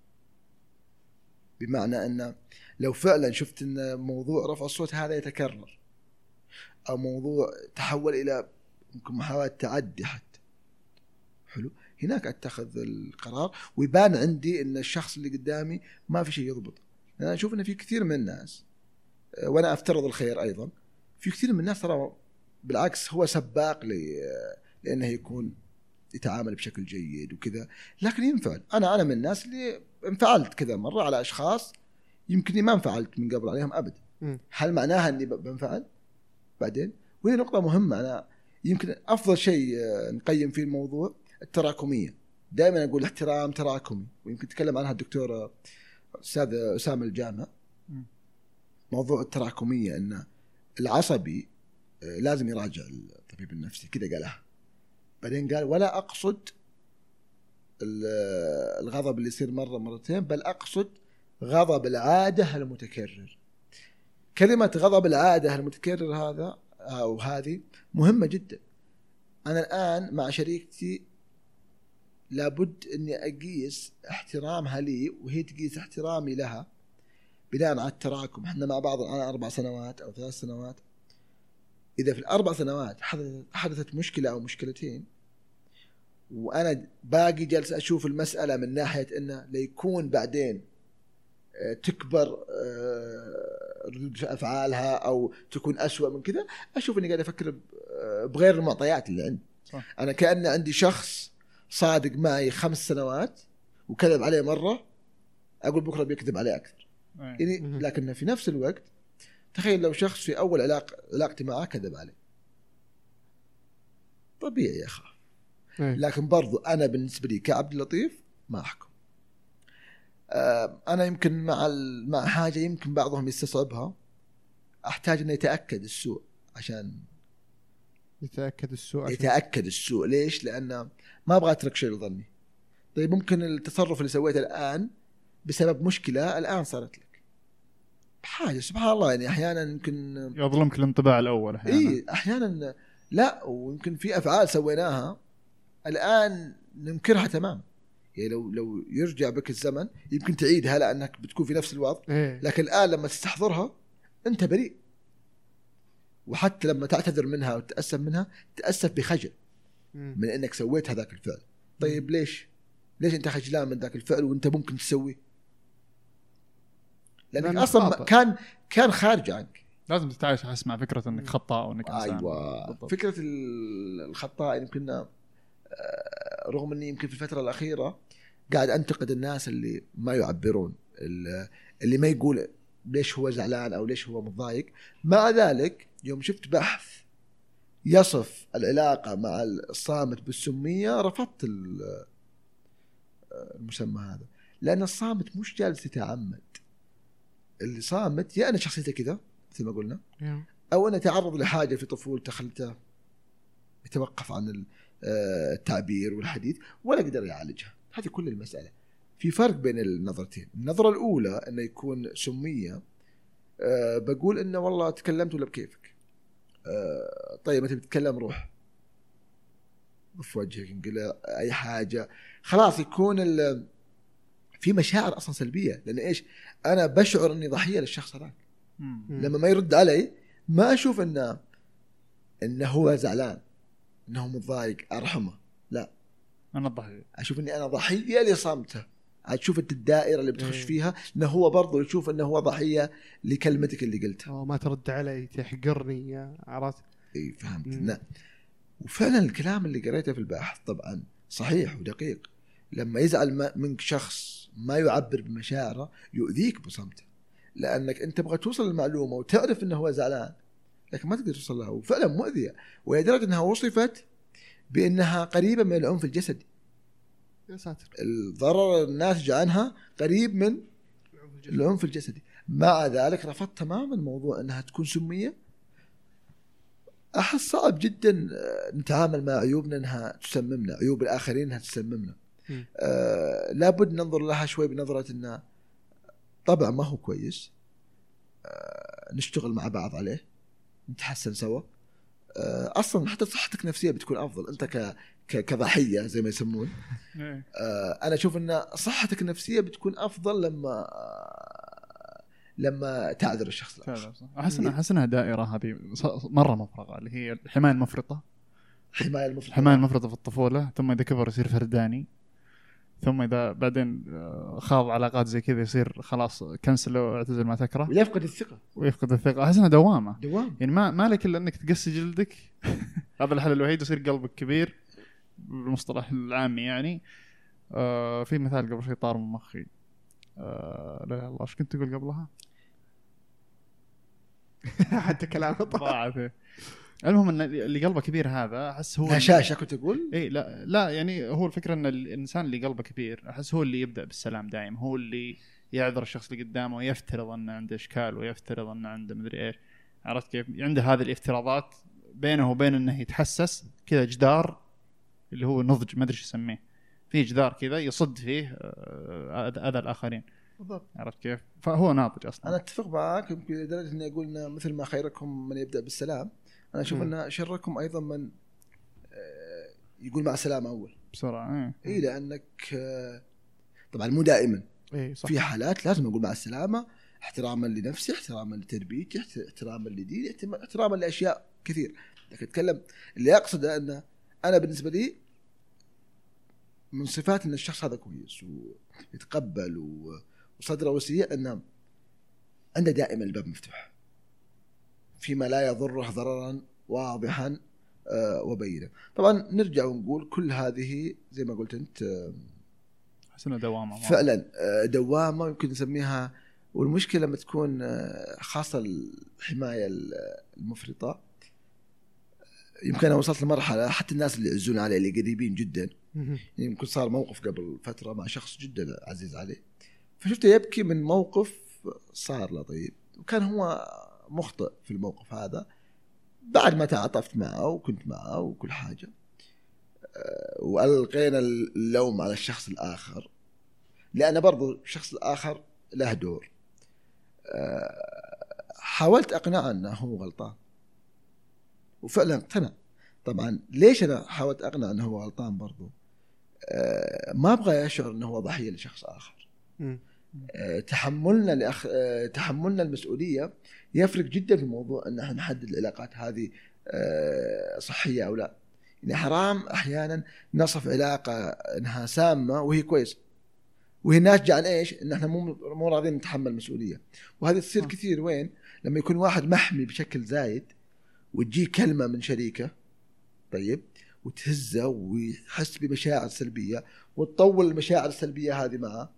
Speaker 2: بمعنى إنه لو فعلا شفت إن موضوع رفع الصوت هذا يتكرر أو موضوع تحول إلى يمكن محاولة تعدي حتى. حلو؟ هناك أتخذ القرار ويبان عندي إن الشخص اللي قدامي ما في شيء يضبط أنا أشوف إن في كثير من الناس آه، وأنا أفترض الخير أيضا في كثير من الناس ترى بالعكس هو سباق ل- لأنه يكون يتعامل بشكل جيد وكذا. لكن ينفعل. أنا أنا من الناس اللي انفعلت كذا مرة على أشخاص يمكن ما انفعلت من قبل عليهم ابدا. هل معناها إني بنفعل؟ بعدين؟ وهي نقطة مهمة. أنا يمكن أفضل شيء آه، نقيم فيه الموضوع التراكمية. دائما أقول احترام تراكمي ويمكن تكلم عنها الدكتور أستاذ أسامة الجامع. موضوع التراكمية إن العصبي آه، لازم يراجع الطبيب النفسي كذا قالها. بعدين قال ولا أقصد ال- الغضب اللي يصير مرة مرتين بل أقصد غضب العادة المتكرر. كلمة غضب العادة المتكرر هذا أو هذه مهمة جدا. أنا الآن مع شريكتي لابد إني أقيس احترامها لي وهي تقيس احترامي لها بناء على التراكم. إحنا مع بعض الآن أربع سنوات أو ثلاث سنوات. إذا في الأربع سنوات حدثت مشكلة أو مشكلتين وأنا باقي جالس أشوف المسألة من ناحية إنه ليكون بعدين آه، تكبر آه، ردود أفعالها أو تكون أسوأ من كذا أشوف إني قاعد أفكر آه، بغير المعطيات اللي عندي.
Speaker 3: صح.
Speaker 2: أنا كأن عندي شخص صادق معي خمس سنوات وكذب عليه مرة أقول بكرة بيكذب عليه أكثر
Speaker 3: إيه.
Speaker 2: يعني. لكن في نفس الوقت تخيل لو شخص في أول علاقه علاقتي معه كذب عليه طبيعي اخاف
Speaker 1: إيه.
Speaker 2: لكن برضو أنا بالنسبة لي كعبد اللطيف ما أحكم آه، أنا يمكن مع ال- مع حاجة يمكن بعضهم يستصعبها أحتاج انه يتاكد السوء عشان
Speaker 1: يتأكد السوء عشان-
Speaker 2: يتأكد السوء. ليش؟ لأن ما أبغى أترك شيء لظني. طيب ممكن التصرف اللي سويته الآن بسبب مشكلة الآن صارت لك. حاجة سبحان الله. يعني أحيانا يمكن
Speaker 3: يظلمك الانطباع الأول أحيانا.
Speaker 2: اي أحيانا لا ويمكن في أفعال سويناها الآن ننكرها تماما يعني لو لو يرجع بك الزمن يمكن تعيدها لأنك بتكون في نفس الوضع.
Speaker 1: إيه.
Speaker 2: لكن الآن لما تستحضرها أنت بريء. وحتى لما تعتذر منها وتتاسف منها تأسف بخجل. من إنك سويت هذاك الفعل. طيب ليش؟ ليش أنت خجلان من ذاك الفعل وأنت ممكن تسويه؟ لأنك أصلا
Speaker 1: خاطئ.
Speaker 2: كان كان خارج عنك.
Speaker 3: لازم تتعايش أحس مع فكرة إنك خطاء وانك إنسان.
Speaker 2: أيوه.
Speaker 3: بالضبط.
Speaker 2: فكرة ال- الخطاء يمكن آه، رغم إني يمكن في الفترة الأخيرة قاعد أنتقد الناس اللي ما يعبرون ال- اللي ما يقول ليش هو زعلان أو ليش هو متضايق. مع ذلك يوم شفت بحث يصف العلاقة مع الصامت بالسمية رفضت ال- المسمى هذا. لأن الصامت مش جالس يتعمد. اللي صامت يا أنا شخصيته كذا مثل ما قلنا أو انه تعرض لحاجة في طفولته خلته يتوقف عن آه، التعبير والحديث ولا قدر يعالجها. هذه كل المسألة. في فرق بين النظرتين. النظرة الأولى إنه يكون سمية آه، بقول إنه والله تكلمت ولا بكيفك. آه، طيب أنت بتتكلم روح. في وجهك انقلع أي حاجة. خلاص يكون ال- في مشاعر أصلا سلبية. لأن إيش؟ أنا بشعر إني ضحية للشخص هذاك. لما ما يرد علي ما أشوف انه إنه هو زعلان إنه متضايق أرحمه.
Speaker 3: أنا الضحيه
Speaker 2: أشوف إني أنا ضحية لصمته. عاد شوف أنت الدائرة اللي بتخش
Speaker 1: إيه.
Speaker 2: فيها إنه هو برضه يشوف إنه هو ضحية لكلمتك اللي قلتها.
Speaker 1: أو ما ترد علي تحقرني يا عرفت
Speaker 2: إي فهمت.
Speaker 1: مم.
Speaker 2: نعم. وفعلا الكلام اللي قريته في البحث طبعا صحيح ودقيق. لما يزعل منك شخص ما يعبر بمشاعره يؤذيك بصمته لأنك أنت تبغى توصل للمعلومه وتعرف إنه هو زعلان لكن ما تقدر توصل لها. وفعلا مؤذية ولدرجه إنها وصفت بأنها قريبة من العنف الجسدي.
Speaker 1: يا ساتر.
Speaker 2: الضرر الناتج عنها قريب من العنف الجسدي. مع ذلك رفضت تماما موضوع إنها تكون سمية. احس صعب جدا آه، نتعامل مع عيوبنا إنها تسممنا عيوب الآخرين إنها تسممنا.
Speaker 1: مم.
Speaker 2: آه لابد ننظر لها شوي بنظرة انه طبع ما هو كويس. آه نشتغل مع بعض عليه نتحسن سوا. آه أصلا حتى صحتك النفسية بتكون أفضل أنت ك كضحية زي ما يسمون.
Speaker 3: إيه.
Speaker 2: آه، أنا أشوف إن صحتك النفسية بتكون أفضل لما لما تعذر الشخص
Speaker 3: الآخر. أحس انها أحس إنها دائرة هذه مرة مفرغة اللي هي الحماية المفرطة.
Speaker 2: حماية المفروض
Speaker 3: الحماية المفرطة في الطفولة ثم إذا كبر يصير فرداني. ثم إذا بعدين آه، خاض علاقات زي كذا يصير خلاص كنسل واعتزل ما تكره
Speaker 2: ويفقد الثقة.
Speaker 3: ويفقد الثقة. أحس انها دوامة.
Speaker 2: دوام
Speaker 3: يعني ما ما لك إلا إنك تقسي جلدك. هذا الحل الوحيد يصير قلبك كبير بالمصطلح العامي يعني. آه في مثال قبل شوي طار من مخي. آه لا الله. إيش كنت تقول قبلها؟
Speaker 1: حتى كلامه
Speaker 3: إيه. المهم إن اللي قلبه كبير هذا أحس هو
Speaker 2: هشاشه كنت تقول؟
Speaker 3: اي لا لا يعني هو الفكرة إن الإنسان اللي قلبه كبير أحس هو اللي يبدأ بالسلام دائما هو اللي يعذر الشخص اللي قدامه ويفترض إنه عنده إشكال ويفترض إنه عنده مدري إيش. عرفت كيف؟ عنده هذه الافتراضات بينه وبين إنه يتحسس كذا جدار اللي هو نضج ما أدري إيش يسميه. في جدار كذا يصد فيه آه، اذى أذى الآخرين.
Speaker 2: بالضبط.
Speaker 3: عرفت كيف؟ فهو ناضج أصلا.
Speaker 2: أنا أتفق معك يمكن لدرجة إني أقول مثل ما خيركم من يبدأ بالسلام. أنا
Speaker 1: أشوف.
Speaker 2: ان شركم أيضا من آه، يقول مع السلامه أول.
Speaker 3: بسرعة إيه.
Speaker 2: إي لأنك آه، طبعا مو دائما.
Speaker 1: إي صح.
Speaker 2: في حالات لازم أقول مع السلامة احتراما لنفسي احتراما لتربيتي احت- احتراما لديني احتراما لأشياء كثير. لكن أتكلم اللي أقصده أنه أنا بالنسبة لي من صفات إن الشخص هذا كويس ويتقبل وصدره وسيع إنه عنده دائما الباب مفتوح. فيما لا يضره ضررا واضحا آه، وبينا. طبعا نرجع ونقول كل هذه زي ما قلت أنت آه،
Speaker 3: احس انه دوامه.
Speaker 2: فعلا آه، دوامة يمكن نسميها. والمشكلة لما تكون خاصة الحماية المفرطة يمكن أنا وصلت لمرحلة حتى الناس اللي يعزون علي اللي قريبين جدا. يمكن صار موقف قبل فترة مع شخص جدا عزيز عليه فشفته يبكي من موقف صار له طيب. وكان هو مخطئ في الموقف هذا. بعد ما تعاطفت معه وكنت معه وكل حاجة. آه، وألقينا اللوم على الشخص الآخر. لأن برضو الشخص الآخر له دور. آه، حاولت أقنعه إنه هو غلطان. وفعلا اقتنع. طبعا ليش أنا حاولت اقنع إنه هو غلطان برضو؟ آه، ما أبغى يشعر إنه هو ضحية لشخص آخر. تحملنا لأخ... آه، تحملنا المسؤولية يفرق جدا في موضوع إن إحنا نحدد العلاقات هذه آه، صحية أو لا يعني حرام أحيانا نصف علاقة إنها سامة وهي كويسه وهي ناتجة عن إيش؟ إن إحنا مو مو راضيين نتحمل مسؤوليه وهذه تصير
Speaker 3: آه.
Speaker 2: كثير وين؟ لما يكون واحد محمي بشكل زايد وتجي كلمة من شريكة طيب وتهزه ويحس بمشاعر سلبية وتطول المشاعر السلبية هذه معه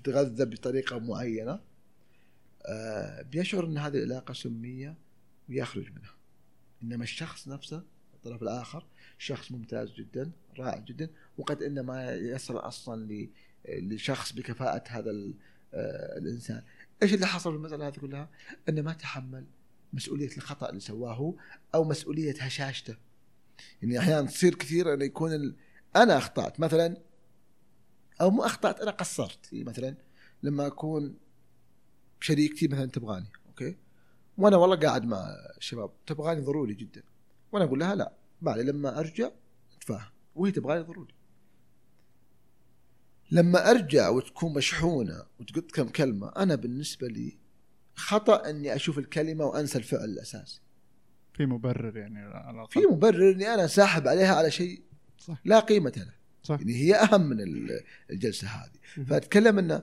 Speaker 2: تتغذى بطريقة معينة آه بيشعر إن هذه العلاقة سمية ويخرج منها. إنما الشخص نفسه الطرف الآخر شخص ممتاز جدا رائع جدا وقد إنما يصل أصلا لشخص بكفاءة هذا آه، الإنسان. إيش اللي حصل في المسألة هذه كلها؟ إنه ما تحمل مسؤولية الخطأ اللي سواه أو مسؤولية هشاشته. يعني أحيانا تصير كثير انه يكون. أنا أخطأت. مثلا أو مو أخطأت أنا قصرت. يعني مثلا لما أكون شريكتي مثلا تبغاني أوكي؟ وأنا والله قاعد مع الشباب تبغاني ضروري جدا. وأنا أقول لها لا ما علي لما أرجع نتفاهم وهي تبغاني ضروري. لما أرجع وتكون مشحونة وتقط كم كلمة أنا بالنسبة لي خطأ إني أشوف الكلمة وأنسى الفعل الأساسي.
Speaker 3: في مبرر يعني على.
Speaker 2: في مبرر إني أنا ساحب عليها على شيء
Speaker 1: صح.
Speaker 2: لا قيمة له.
Speaker 1: صح.
Speaker 2: يعني هي أهم من ال- الجلسة هذه. فأتكلم إنه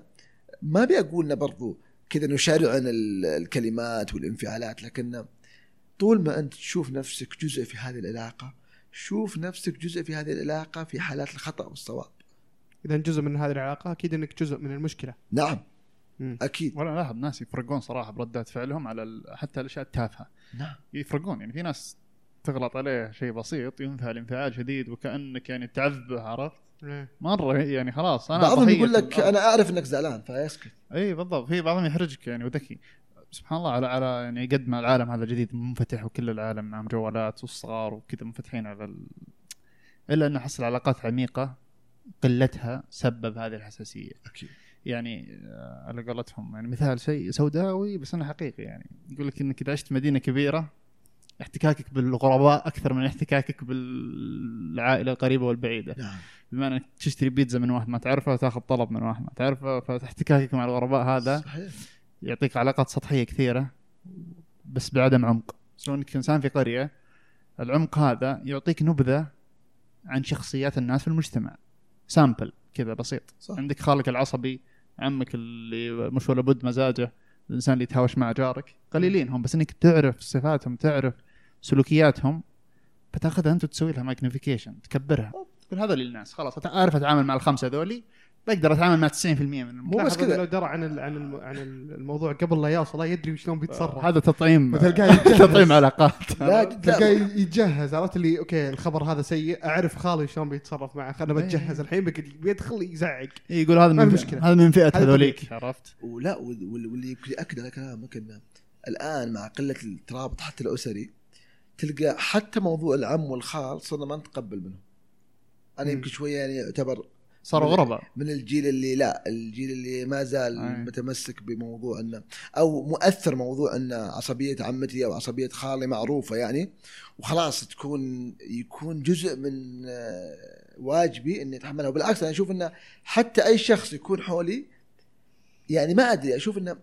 Speaker 2: ما أبي أقول إنه برضو كذا نشرع عن ال- الكلمات والانفعالات لكن طول ما أنت تشوف نفسك جزء في هذه العلاقة شوف نفسك جزء في هذه العلاقة في حالات الخطأ والصواب.
Speaker 1: إذا جزء من هذه العلاقة أكيد إنك جزء من المشكلة.
Speaker 2: نعم.
Speaker 1: مم.
Speaker 2: أكيد.
Speaker 3: ولا لاحظ ناس يفرقون صراحة بردات فعلهم على ال- حتى الأشياء التافهة.
Speaker 2: نعم.
Speaker 3: يفرقون يعني في ناس تغلط عليه شيء بسيط ينفعل انفعال شديد وكأنك يعني تعذبه عرفت؟
Speaker 1: إيه.
Speaker 3: مرة يعني خلاص أنا
Speaker 2: بعضهم يقول لك أنا أعرف إنك زعلان فيسكت.
Speaker 3: إي بالضبط. في بعضهم يحرجك يعني وذكي. سبحان الله على على يعني قد ما العالم هذا جديد منفتح وكل العالم معهم جوالات والصغار وكذا منفتحين على ال... إلا ان احس العلاقات عميقة قلتها سبب هذه الحساسية.
Speaker 2: أكيد.
Speaker 3: يعني آه، على قولتهم يعني مثال شيء سوداوي بس إنه حقيقي يعني. يقول لك إنك إذا عشت مدينة كبيرة احتكاكك بالغرباء أكثر من احتكاكك بالعائلة القريبة والبعيدة.
Speaker 2: نعم.
Speaker 3: بما انك تشتري بيتزا من واحد ما تعرفه وتاخذ طلب من واحد ما تعرفه فاحتكاكك مع الغرباء هذا
Speaker 2: صحيح.
Speaker 3: يعطيك علاقات سطحية كثيرة بس بعدم عمق. لو إنك إنسان في قرية العمق هذا يعطيك نبذة عن شخصيات الناس في المجتمع. سامبل كذا بسيط.
Speaker 2: صح.
Speaker 3: عندك خالك العصبي عمك اللي مش ولا بد مزاجه الإنسان اللي يتهاوش مع جارك قليلين هم بس إنك تعرف صفاتهم تعرف سلوكياتهم فتاخذها أنت وتسوي لها magnification تكبرها تقول هذا للناس خلاص اعرف أتعامل مع الخمسة ذولي بقدر أتعامل مع 90% من
Speaker 2: مو بس كذا.
Speaker 1: لو درى عن ال- عن الم- عن الموضوع قبل لا يوصل يدري شلون بيتصرف
Speaker 3: هذا تطعيم. تطعيم علاقات
Speaker 2: لا
Speaker 1: تلقاه يتجهز عرفت اللي okay الخبر هذا سيء أعرف خالي شلون بيتصرف معه خلنا
Speaker 3: إيه.
Speaker 1: بتجهز الحين بيدخل يزعق
Speaker 3: إيه، يقول هذا من
Speaker 1: مشكلة.
Speaker 3: هذا من
Speaker 1: فئة
Speaker 3: هذوليك عرفت؟
Speaker 2: ولا وال- وال- واللي يأكد على كلامك إنه الآن مع قلة الترابط حتى الأسري تلقى حتى موضوع العم والخال صرنا ما نتقبل منهم.
Speaker 1: أنا.
Speaker 2: يمكن شوية يعني يعتبر
Speaker 3: صاروا غرباء
Speaker 2: من الجيل اللي لا الجيل اللي ما زال
Speaker 3: أي.
Speaker 2: متمسك بموضوع إنه أو مؤثر موضوع إن عصبية عمتي أو عصبية خالي معروفة يعني وخلاص تكون يكون جزء من آه، واجبي إني أتحملها وبالعكس أنا أشوف انه حتى أي شخص يكون حولي يعني ما أدري أشوف إنه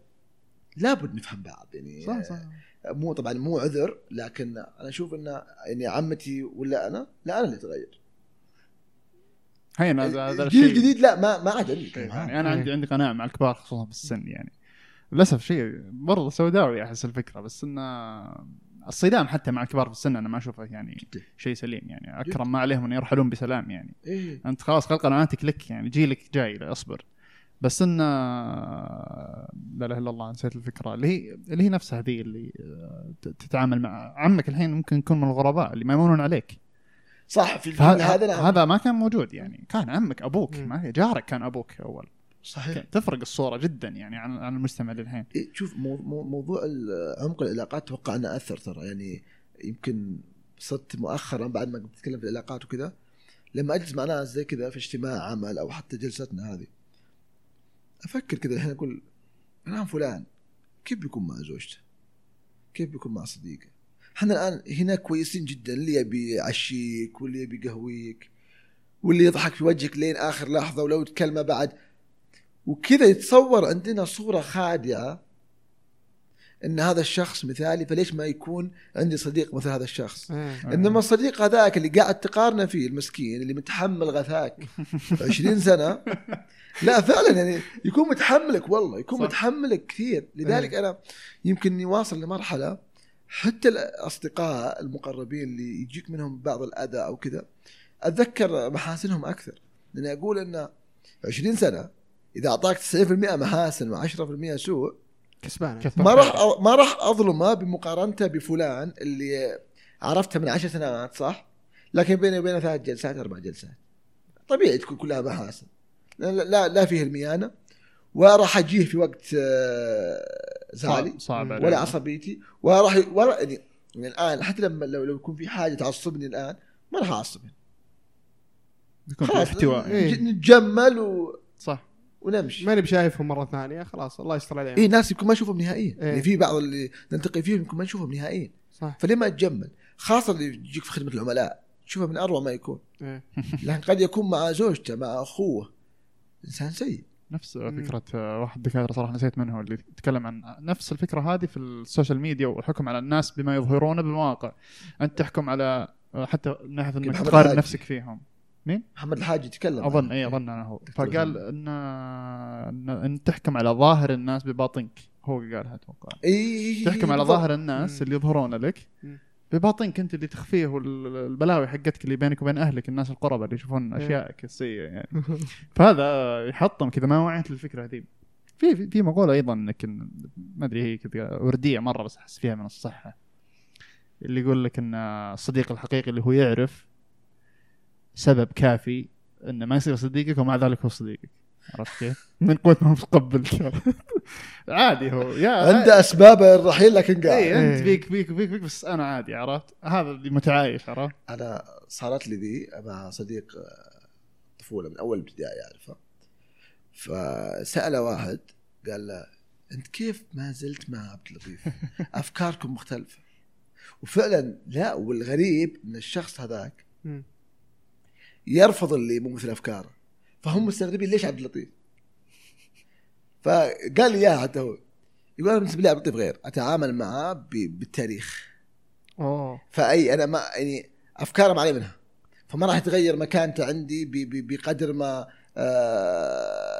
Speaker 2: لابد نفهم بعض يعني
Speaker 3: صح صح
Speaker 2: مو طبعا مو عذر لكن أنا أشوف انه يعني عمتي ولا أنا لا أنا اللي اتغير
Speaker 3: هين هذا هذا
Speaker 2: الجيل
Speaker 3: الشيء.
Speaker 2: الجديد لا ما ما عاد كلام.
Speaker 3: يعني أنا
Speaker 1: إيه.
Speaker 3: عندي عندي قناعة مع الكبار خصوصا في السن يعني. للأسف شيء برضه سوداوي أحس الفكرة بس انه الصدام حتى مع الكبار في السن أنا ما أشوفه يعني. شيء سليم يعني. أكرم ما عليهم إن يرحلون بسلام يعني.
Speaker 2: إيه.
Speaker 3: أنت خلاص خلق قناعاتك لك يعني جيلك جاي اصبر. بس انه لا إله إلا الله نسيت الفكرة. اللي هي اللي هي نفسها ذي اللي آه، تتعامل مع عمك الحين ممكن يكون من الغرباء اللي ما يمونون عليك.
Speaker 2: صح في الفيلم
Speaker 3: فهذا
Speaker 2: هذا نعم.
Speaker 3: هذا ما كان موجود يعني. كان عمك أبوك
Speaker 1: مم.
Speaker 3: ما هي جارك كان أبوك أول.
Speaker 2: صحيح.
Speaker 3: تفرق الصورة جدا يعني عن عن المجتمع للحين.
Speaker 2: إيه، شوف مو مو موضوع عمق العلاقات أتوقع أنه أثر ترى. يعني يمكن صرت مؤخرا بعد ما قمت اتكلم في العلاقات وكذا لما أجلس مع ناس زي كذا في اجتماع عمل أو حتى جلستنا هذه أفكر كذا الحين أقول الان فلان كيف بيكون مع زوجته؟ كيف بيكون مع صديقة؟ إحنا الآن هنا كويسين جدا اللي يبي يعشيك واللي يبي يقهويك واللي يضحك في وجهك لين آخر لحظة ولو تكلمه بعد وكذا يتصور عندنا صورة خادعة إن هذا الشخص مثالي فليش ما يكون عندي صديق مثل هذا الشخص. إنما الصديق هذاك اللي قاعد تقارنه فيه المسكين اللي متحمل غثاك 20 سنة لا فعلا يعني يكون متحملك والله يكون
Speaker 3: صح.
Speaker 2: متحملك كثير. لذلك أنا يمكن إني واصل لمرحلة حتى الأصدقاء المقربين اللي يجيك منهم بعض الأذى أو كذا أتذكر محاسنهم أكثر. لأني أقول إن 20 سنة إذا أعطاك 90% محاسن و10% سوء
Speaker 1: كسبان.
Speaker 2: ما راح ما راح اظلمه بمقارنته بفلان اللي عرفته من عشر سنوات صح؟ لكن بيني وبينه ثلاث جلسات أربع جلسات. طبيعي تكون كلها محاسن. لا لا, لا فيه الميانة وراح أجيه في وقت آه، زعلي
Speaker 3: صعب
Speaker 1: ولا
Speaker 2: عصبيتي وراح ولا يعني يعني الآن حتى لما لو لو يكون في حاجة تعصبني الآن ما راح اعصبني
Speaker 3: في
Speaker 2: خلاص
Speaker 3: احتواء.
Speaker 1: إيه.
Speaker 2: نتجمل و...
Speaker 3: صح.
Speaker 2: ونمشي.
Speaker 1: ماني بشايفهم مرة ثانية خلاص الله يستر عليهم.
Speaker 2: اي ناس يمكن ما نشوفهم نهائيا.
Speaker 1: إيه.
Speaker 2: يعني في بعض اللي نلتقي فيهم يمكن ما نشوفهم نهائيا.
Speaker 1: صح.
Speaker 2: فليه ما تجمل خاصة اللي يجيك في خدمة العملاء تشوفه من أروع ما يكون.
Speaker 1: إيه.
Speaker 2: لكن قد يكون مع زوجته مع أخوه. إنسان سيء
Speaker 3: نفس آه، واحد الدكاتره صراحة نسيت منه اللي يتكلم عن نفس الفكرة هذه في ال social media والحكم على الناس بما يظهرونه بالمواقع أنت تحكم على حتى من ناحية
Speaker 2: إنك
Speaker 3: تقارن. نفسك فيهم
Speaker 2: محمد الحاج يتكلم أظن.
Speaker 3: اي أظن أنا هو فقال إن إن, تحكم على ظاهر الناس بباطنك هو قالها أتوقع
Speaker 2: اي
Speaker 3: تحكم على
Speaker 2: بالضبط.
Speaker 3: ظاهر الناس. اللي يظهرون لك
Speaker 1: مم.
Speaker 3: بباطنك انت اللي تخفيه والبلاوي حقتك اللي بينك وبين أهلك الناس القربى اللي يشوفون
Speaker 1: إيه.
Speaker 3: اشيائك السيئه يعني. فهذا يحطم كذا ما وعيت للفكرة ذي في في- مقولة أيضا انك ما أدري هي كذا وردية مرة بس أحس فيها من الصحة. اللي يقول لك إن الصديق الحقيقي اللي هو يعرف سبب كافي إنه ما يصير صديقك ومع ذلك هو صديقك. عرفت كيف؟ من قوة ما هو متقبل عادي هو يا
Speaker 2: عنده أسباب الرحيل لكن قاعد
Speaker 3: اي أنت
Speaker 1: إيه.
Speaker 3: فيك فيك فيك فيك بس أنا عادي عرفت؟ هذا اللي متعايش عرفت؟
Speaker 2: أنا صارت لي ذي مع صديق آه، طفولة من أول ابتدائي اعرفه فسأله واحد قال له أنت كيف ما زلت مع عبد اللطيف؟ أفكاركم مختلفة وفعلا لا والغريب إن الشخص هذاك. يرفض اللي مو مثل أفكاره فهم مستغربين ليش عبد اللطيف؟ فقال لي اياها حتى هو يقول أنا بالنسبة لي عبد اللطيف غير أتعامل معاه بالتاريخ.
Speaker 1: أوه.
Speaker 2: فأي أنا ما يعني أفكاره ما علي منها. فما راح يتغير مكانته عندي بقدر ما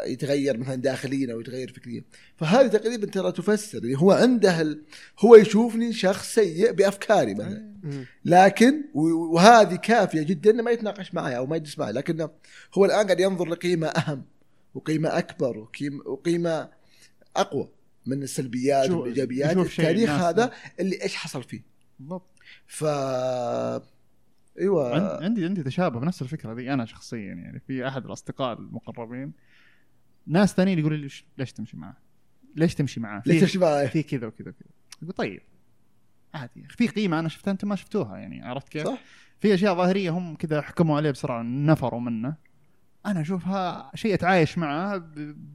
Speaker 2: يتغير مثلا داخليا أو يتغير فكريا. فهذه تقريبا ترى تفسر يعني هو عنده ال... هو يشوفني شخص سيء بأفكاري مثلا. لكن وهذه كافية جدا إنه ما يتناقش معي أو ما يجلس معي. لكنه هو الآن قاعد ينظر لقيمة أهم وقيمة أكبر وقيمه, وقيمة أقوى من السلبيات
Speaker 3: والإيجابيات.
Speaker 2: التاريخ هذا اللي إيش حصل فيه.
Speaker 3: بالضبط.
Speaker 2: ف أيوه
Speaker 3: عن- عندي عندي تشابه بنفس الفكرة ذي أنا شخصيا يعني في أحد الأصدقاء المقربين ناس ثانيين يقولوا لي ليش, تمشي معاه؟ ليش تمشي معاه؟
Speaker 2: ليش تمشي معي؟
Speaker 3: في كذا وكذا وكذا أقول طيب عادي في قيمة أنا شفتها أنتم ما شفتوها يعني عرفت كيف؟
Speaker 2: صح
Speaker 3: في أشياء ظاهرية هم كذا حكموا عليه بسرعة نفروا منه أنا أشوفها شيء أتعايش معه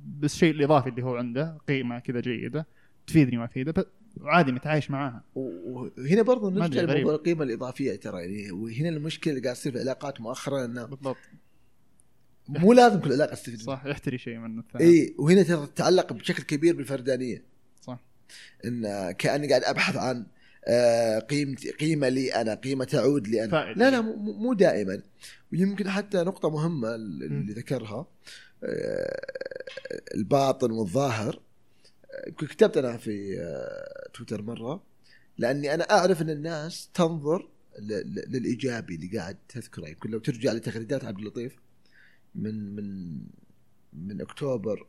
Speaker 3: بالشيء الإضافي اللي هو عنده قيمة كذا جيدة تفيدني وأفيده وعادي متعايش معاها.
Speaker 2: وهنا
Speaker 3: أدري،
Speaker 2: نرجع. لموضوع القيمة الإضافية ترى يعني وهنا المشكلة اللي قاعد تصير في العلاقات مؤخرا إنه
Speaker 3: بالضبط.
Speaker 2: مو لازم كل علاقة تستفيد.
Speaker 3: صح يحتري شيء من الثاني.
Speaker 2: إي وهنا ترى تتعلق بشكل كبير بالفردانية.
Speaker 3: صح.
Speaker 2: إن كأني قاعد أبحث عن آه، قيمتي قيمة لي أنا قيمة تعود لي أنا.
Speaker 3: فائدة.
Speaker 2: لا لا مو- دائما. ويمكن حتى نقطة مهمة اللي ذكرها آه، الباطن والظاهر. كتبت أنا في آه، تويتر مرة لأني أنا أعرف إن الناس تنظر للإيجابي اللي قاعد تذكره يمكن لو ترجع لتغريدات عبد اللطيف من من من أكتوبر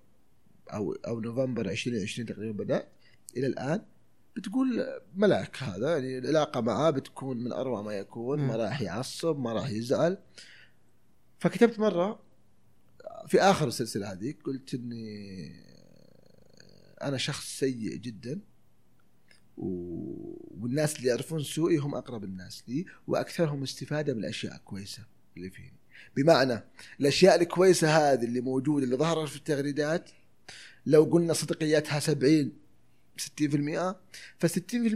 Speaker 2: أو أو نوفمبر 2020 تقريبا بدأت إلى الآن بتقول ملاك هذا يعني العلاقة معاه بتكون من أروع ما يكون ما. راح يعصب ما راح يزعل فكتبت مرة في آخر السلسلة هذه قلت إني أنا شخص سيء جدا و- والناس اللي يعرفون سوءي هم أقرب الناس لي وأكثرهم استفادة من الأشياء الكويسة اللي فيني. بمعنى الأشياء الكويسة هذه اللي موجودة اللي ظهرت في التغريدات لو قلنا صدقياتها 70 60% ف 60%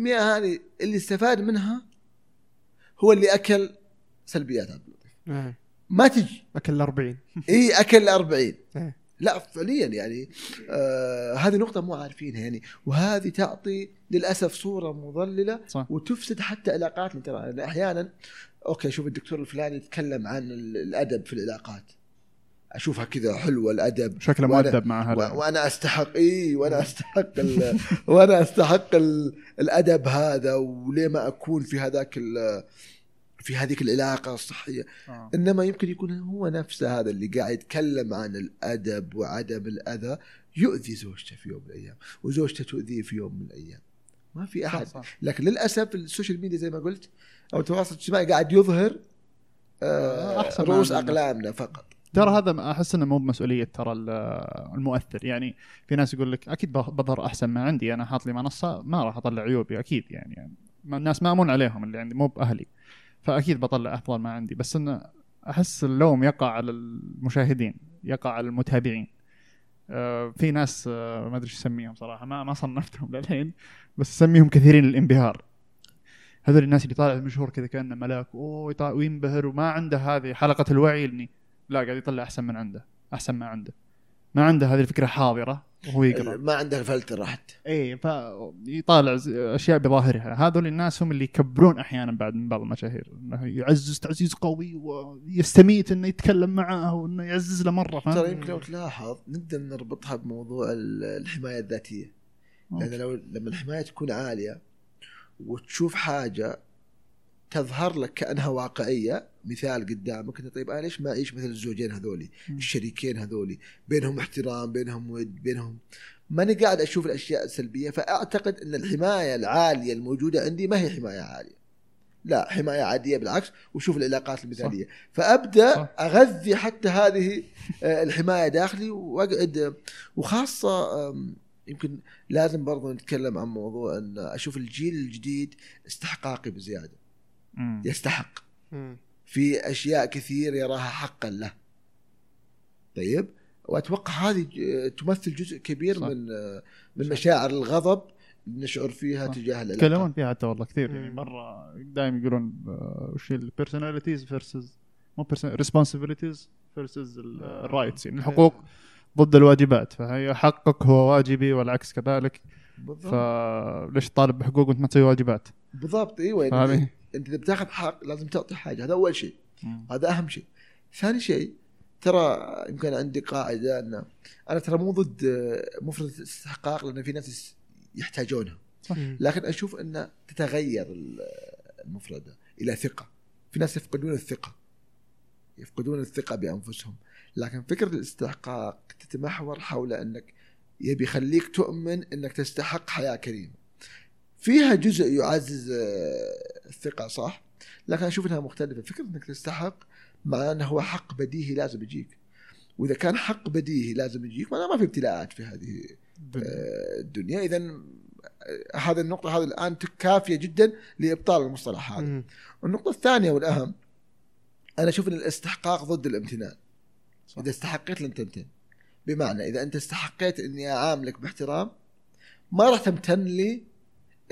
Speaker 2: هذه اللي استفاد منها هو اللي أكل سلبيات عبد اللطيف.
Speaker 1: إيه.
Speaker 2: ما تجي.
Speaker 1: أكل 40
Speaker 2: اي أكل 40
Speaker 1: إيه.
Speaker 2: لا فعليا يعني آه هذه نقطة مو عارفينها يعني. وهذه تعطي للأسف صورة مضللة
Speaker 3: صح.
Speaker 2: وتفسد حتى علاقاتنا. ترى أحيانا أوكي شوف الدكتور الفلاني يتكلم عن ال- الأدب في العلاقات. أشوفها كذا حلوة الأدب.
Speaker 3: شكله مؤدب مع هذا.
Speaker 2: وأنا أستحق إي وأنا أستحق ال... وأنا أستحق ال... الأدب هذا. وليه ما أكون في هذاك. في هذيك العلاقة الصحية.
Speaker 3: آه.
Speaker 2: إنما يمكن يكون هو نفسه هذا اللي قاعد يتكلم عن الأدب وعدم الأذى يؤذي زوجته في يوم من الأيام وزوجته تؤذيه في يوم من الأيام. ما في أحد.
Speaker 3: صح. صح.
Speaker 2: لكن للأسف ال social media زي ما قلت أو التواصل الاجتماعي قاعد يظهر آه
Speaker 3: أحسن ما
Speaker 2: رؤوس. أقلامنا فقط.
Speaker 3: ترى هذا أحس إنه مو بمسؤولية ترى ال- المؤثر. يعني في ناس يقول لك أكيد بظ- بظهر أحسن ما عندي أنا حاط لي منصة ما راح أطلع عيوبي أكيد يعني, يعني ما- الناس مامون عليهم اللي عندي مو بأهلي. فأكيد بطلع أفضل ما عندي بس إنه أحس اللوم يقع على المشاهدين يقع على المتابعين. آه، في ناس آه، ما أدري إيش أسميهم صراحة ما ما صنفتهم للحين بس أسميهم كثيرين الانبهار هذول الناس اللي طالع المشهور كذا كأنه ملاك أوه وينبهر وما عنده هذه حلقة الوعي إني لا قاعد يطلع أحسن من عنده أحسن ما عنده. ما عنده هذه الفكرة حاضرة. وهو يقرأ.
Speaker 2: ما عنده فلتر حتى
Speaker 3: اي فيطالع أشياء بظاهرها. هذول الناس هم اللي يكبرون أحيانا بعد من بعض المشاهير. إنه يعزز تعزيز قوي ويستميت إنه يتكلم معاه وإنه يعزز له مرة فاهم؟
Speaker 2: ترى يمكن لو تلاحظ نقدر نربطها بموضوع ال- الحماية الذاتية. لأن لو لما الحماية تكون عالية وتشوف حاجة تظهر لك كأنها واقعية. مثال قدامك أنت طيب أنا ليش ما أعيش مثل الزوجين هذولي. الشريكين هذولي؟ بينهم احترام بينهم ود بينهم. ماني قاعد أشوف الأشياء السلبية فأعتقد إن الحماية العالية الموجودة عندي ما هي حماية عالية. لا حماية عادية بالعكس وشوف العلاقات المثالية. فأبدأ
Speaker 3: صح.
Speaker 2: أغذي حتى هذه آه، الحماية داخلي وأقعد وخاصة يمكن لازم برضو نتكلم عن موضوع إن أشوف الجيل الجديد استحقاقي بزيادة.
Speaker 3: مم.
Speaker 2: يستحق
Speaker 1: مم.
Speaker 2: في أشياء كثير يراها حقا له طيب وأتوقع هذه تمثل جزء كبير
Speaker 3: صح.
Speaker 2: من من مشاعر الغضب اللي نشعر فيها
Speaker 3: صح.
Speaker 2: تجاه العلاقات
Speaker 3: يتكلمون فيها حتى والله كثير يعني. مرة دائما يقولون آه، وش هي ال personalities versus مو responsibilities versus ال rights يعني الحقوق ضد الواجبات فهي حقك هو واجبي والعكس كذلك
Speaker 2: بالضبط
Speaker 3: فليش طالب بحقوق وانت ما تسوي واجبات؟
Speaker 2: بالضبط
Speaker 3: إيوه؟
Speaker 2: يعني انت إذا بتاخذ حق لازم تعطي حاجة هذا أول شيء. هذا أهم شيء. ثاني شيء ترى يمكن عندي قاعدة أن أنا ترى مو ضد آه، مفرد الاستحقاق لأن في ناس يحتاجونها. لكن أشوف أن تتغير ال- المفردة إلى ثقة. في ناس يفقدون الثقة. يفقدون الثقة بأنفسهم. لكن فكرة الاستحقاق تتمحور حول أنك يبي يخليك تؤمن أنك تستحق حياة كريمة. فيها جزء يعزز آه، الثقة صح لكن أشوف إنها مختلفة فكرة إنك تستحق مع إنه هو حق بديهي لازم يجيك وإذا كان حق بديهي لازم يجيك معناها ما في ابتلاءات في هذه آه، الدنيا إذا هذه النقطة هذه الآن كافية جدا لإبطال المصطلح هذا.
Speaker 1: مم.
Speaker 2: النقطة الثانية والأهم أنا أشوف أن الاستحقاق ضد الامتنان.
Speaker 3: صح.
Speaker 2: إذا استحقيت لن تمتن. بمعنى إذا أنت استحقيت إني أعاملك باحترام ما راح تمتن لي